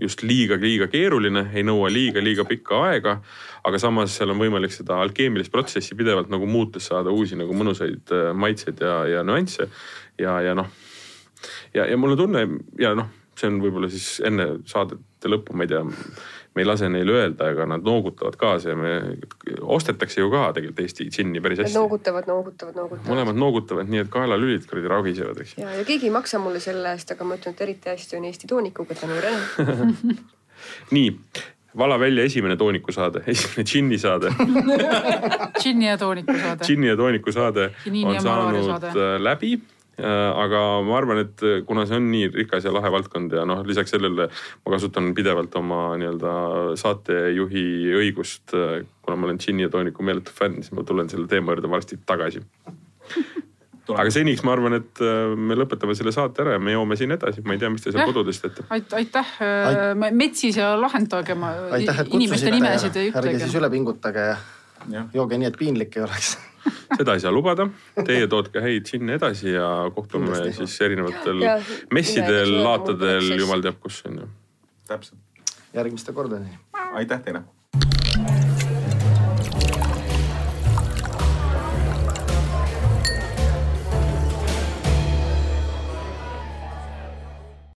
just liiga-liiga keeruline, ei nõua liiga-liiga pikka aega. aga samas seal on võimalik seda alkeemilist protsessi pidevalt nagu muutes saada uusi nagu mõnusaid äh, maitseid ja, ja nüansse. ja, ja noh, ja, ja mul on tunne ja noh, see on võib-olla siis enne saadete lõppu, ma ei tea me ei lase neil öelda, aga nad noogutavad kaasa ja me, ostetakse ju ka tegelikult Eesti džinni päris hästi. noogutavad, noogutavad, noogutavad. mõlemad noogutavad, nii et kaelalülid kuradi ragisevad, eks. ja, ja keegi ei maksa mulle selle eest, aga ma ütlen, et eriti hästi on Eesti toonikuga tänu Rene nii, vala välja esimene toonikusaade, esimene džinni saade džinni ja tooniku saade. džinni ja tooniku saade on saanud saade. Äh, läbi aga ma arvan, et äh, kuna see on nii rikas ja lahe valdkond ja noh, lisaks sellele ma kasutan pidevalt oma nii-öelda saatejuhi õigust. Äh, kuna ma olen džinni ja tooniku meeletu fänn, siis ma tulen selle teema juurde varsti tagasi. aga seniks ma arvan, et me lõpetame selle saate ära ja me joome siin edasi, ma ei tea, mis te seal kodudes teete. aitäh Ait..., metsis ja lahendage oma inimeste nimesid ja ütlege. ärge siis üle pingutage ja jooge nii, et piinlik ei oleks seda ei saa lubada. Teie tootke häid džinne edasi ja kohtume Kindlasti. siis erinevatel ja, messidel, laatadel, jumal teab kus on ju. täpselt. järgmiste kordadeni. aitäh teile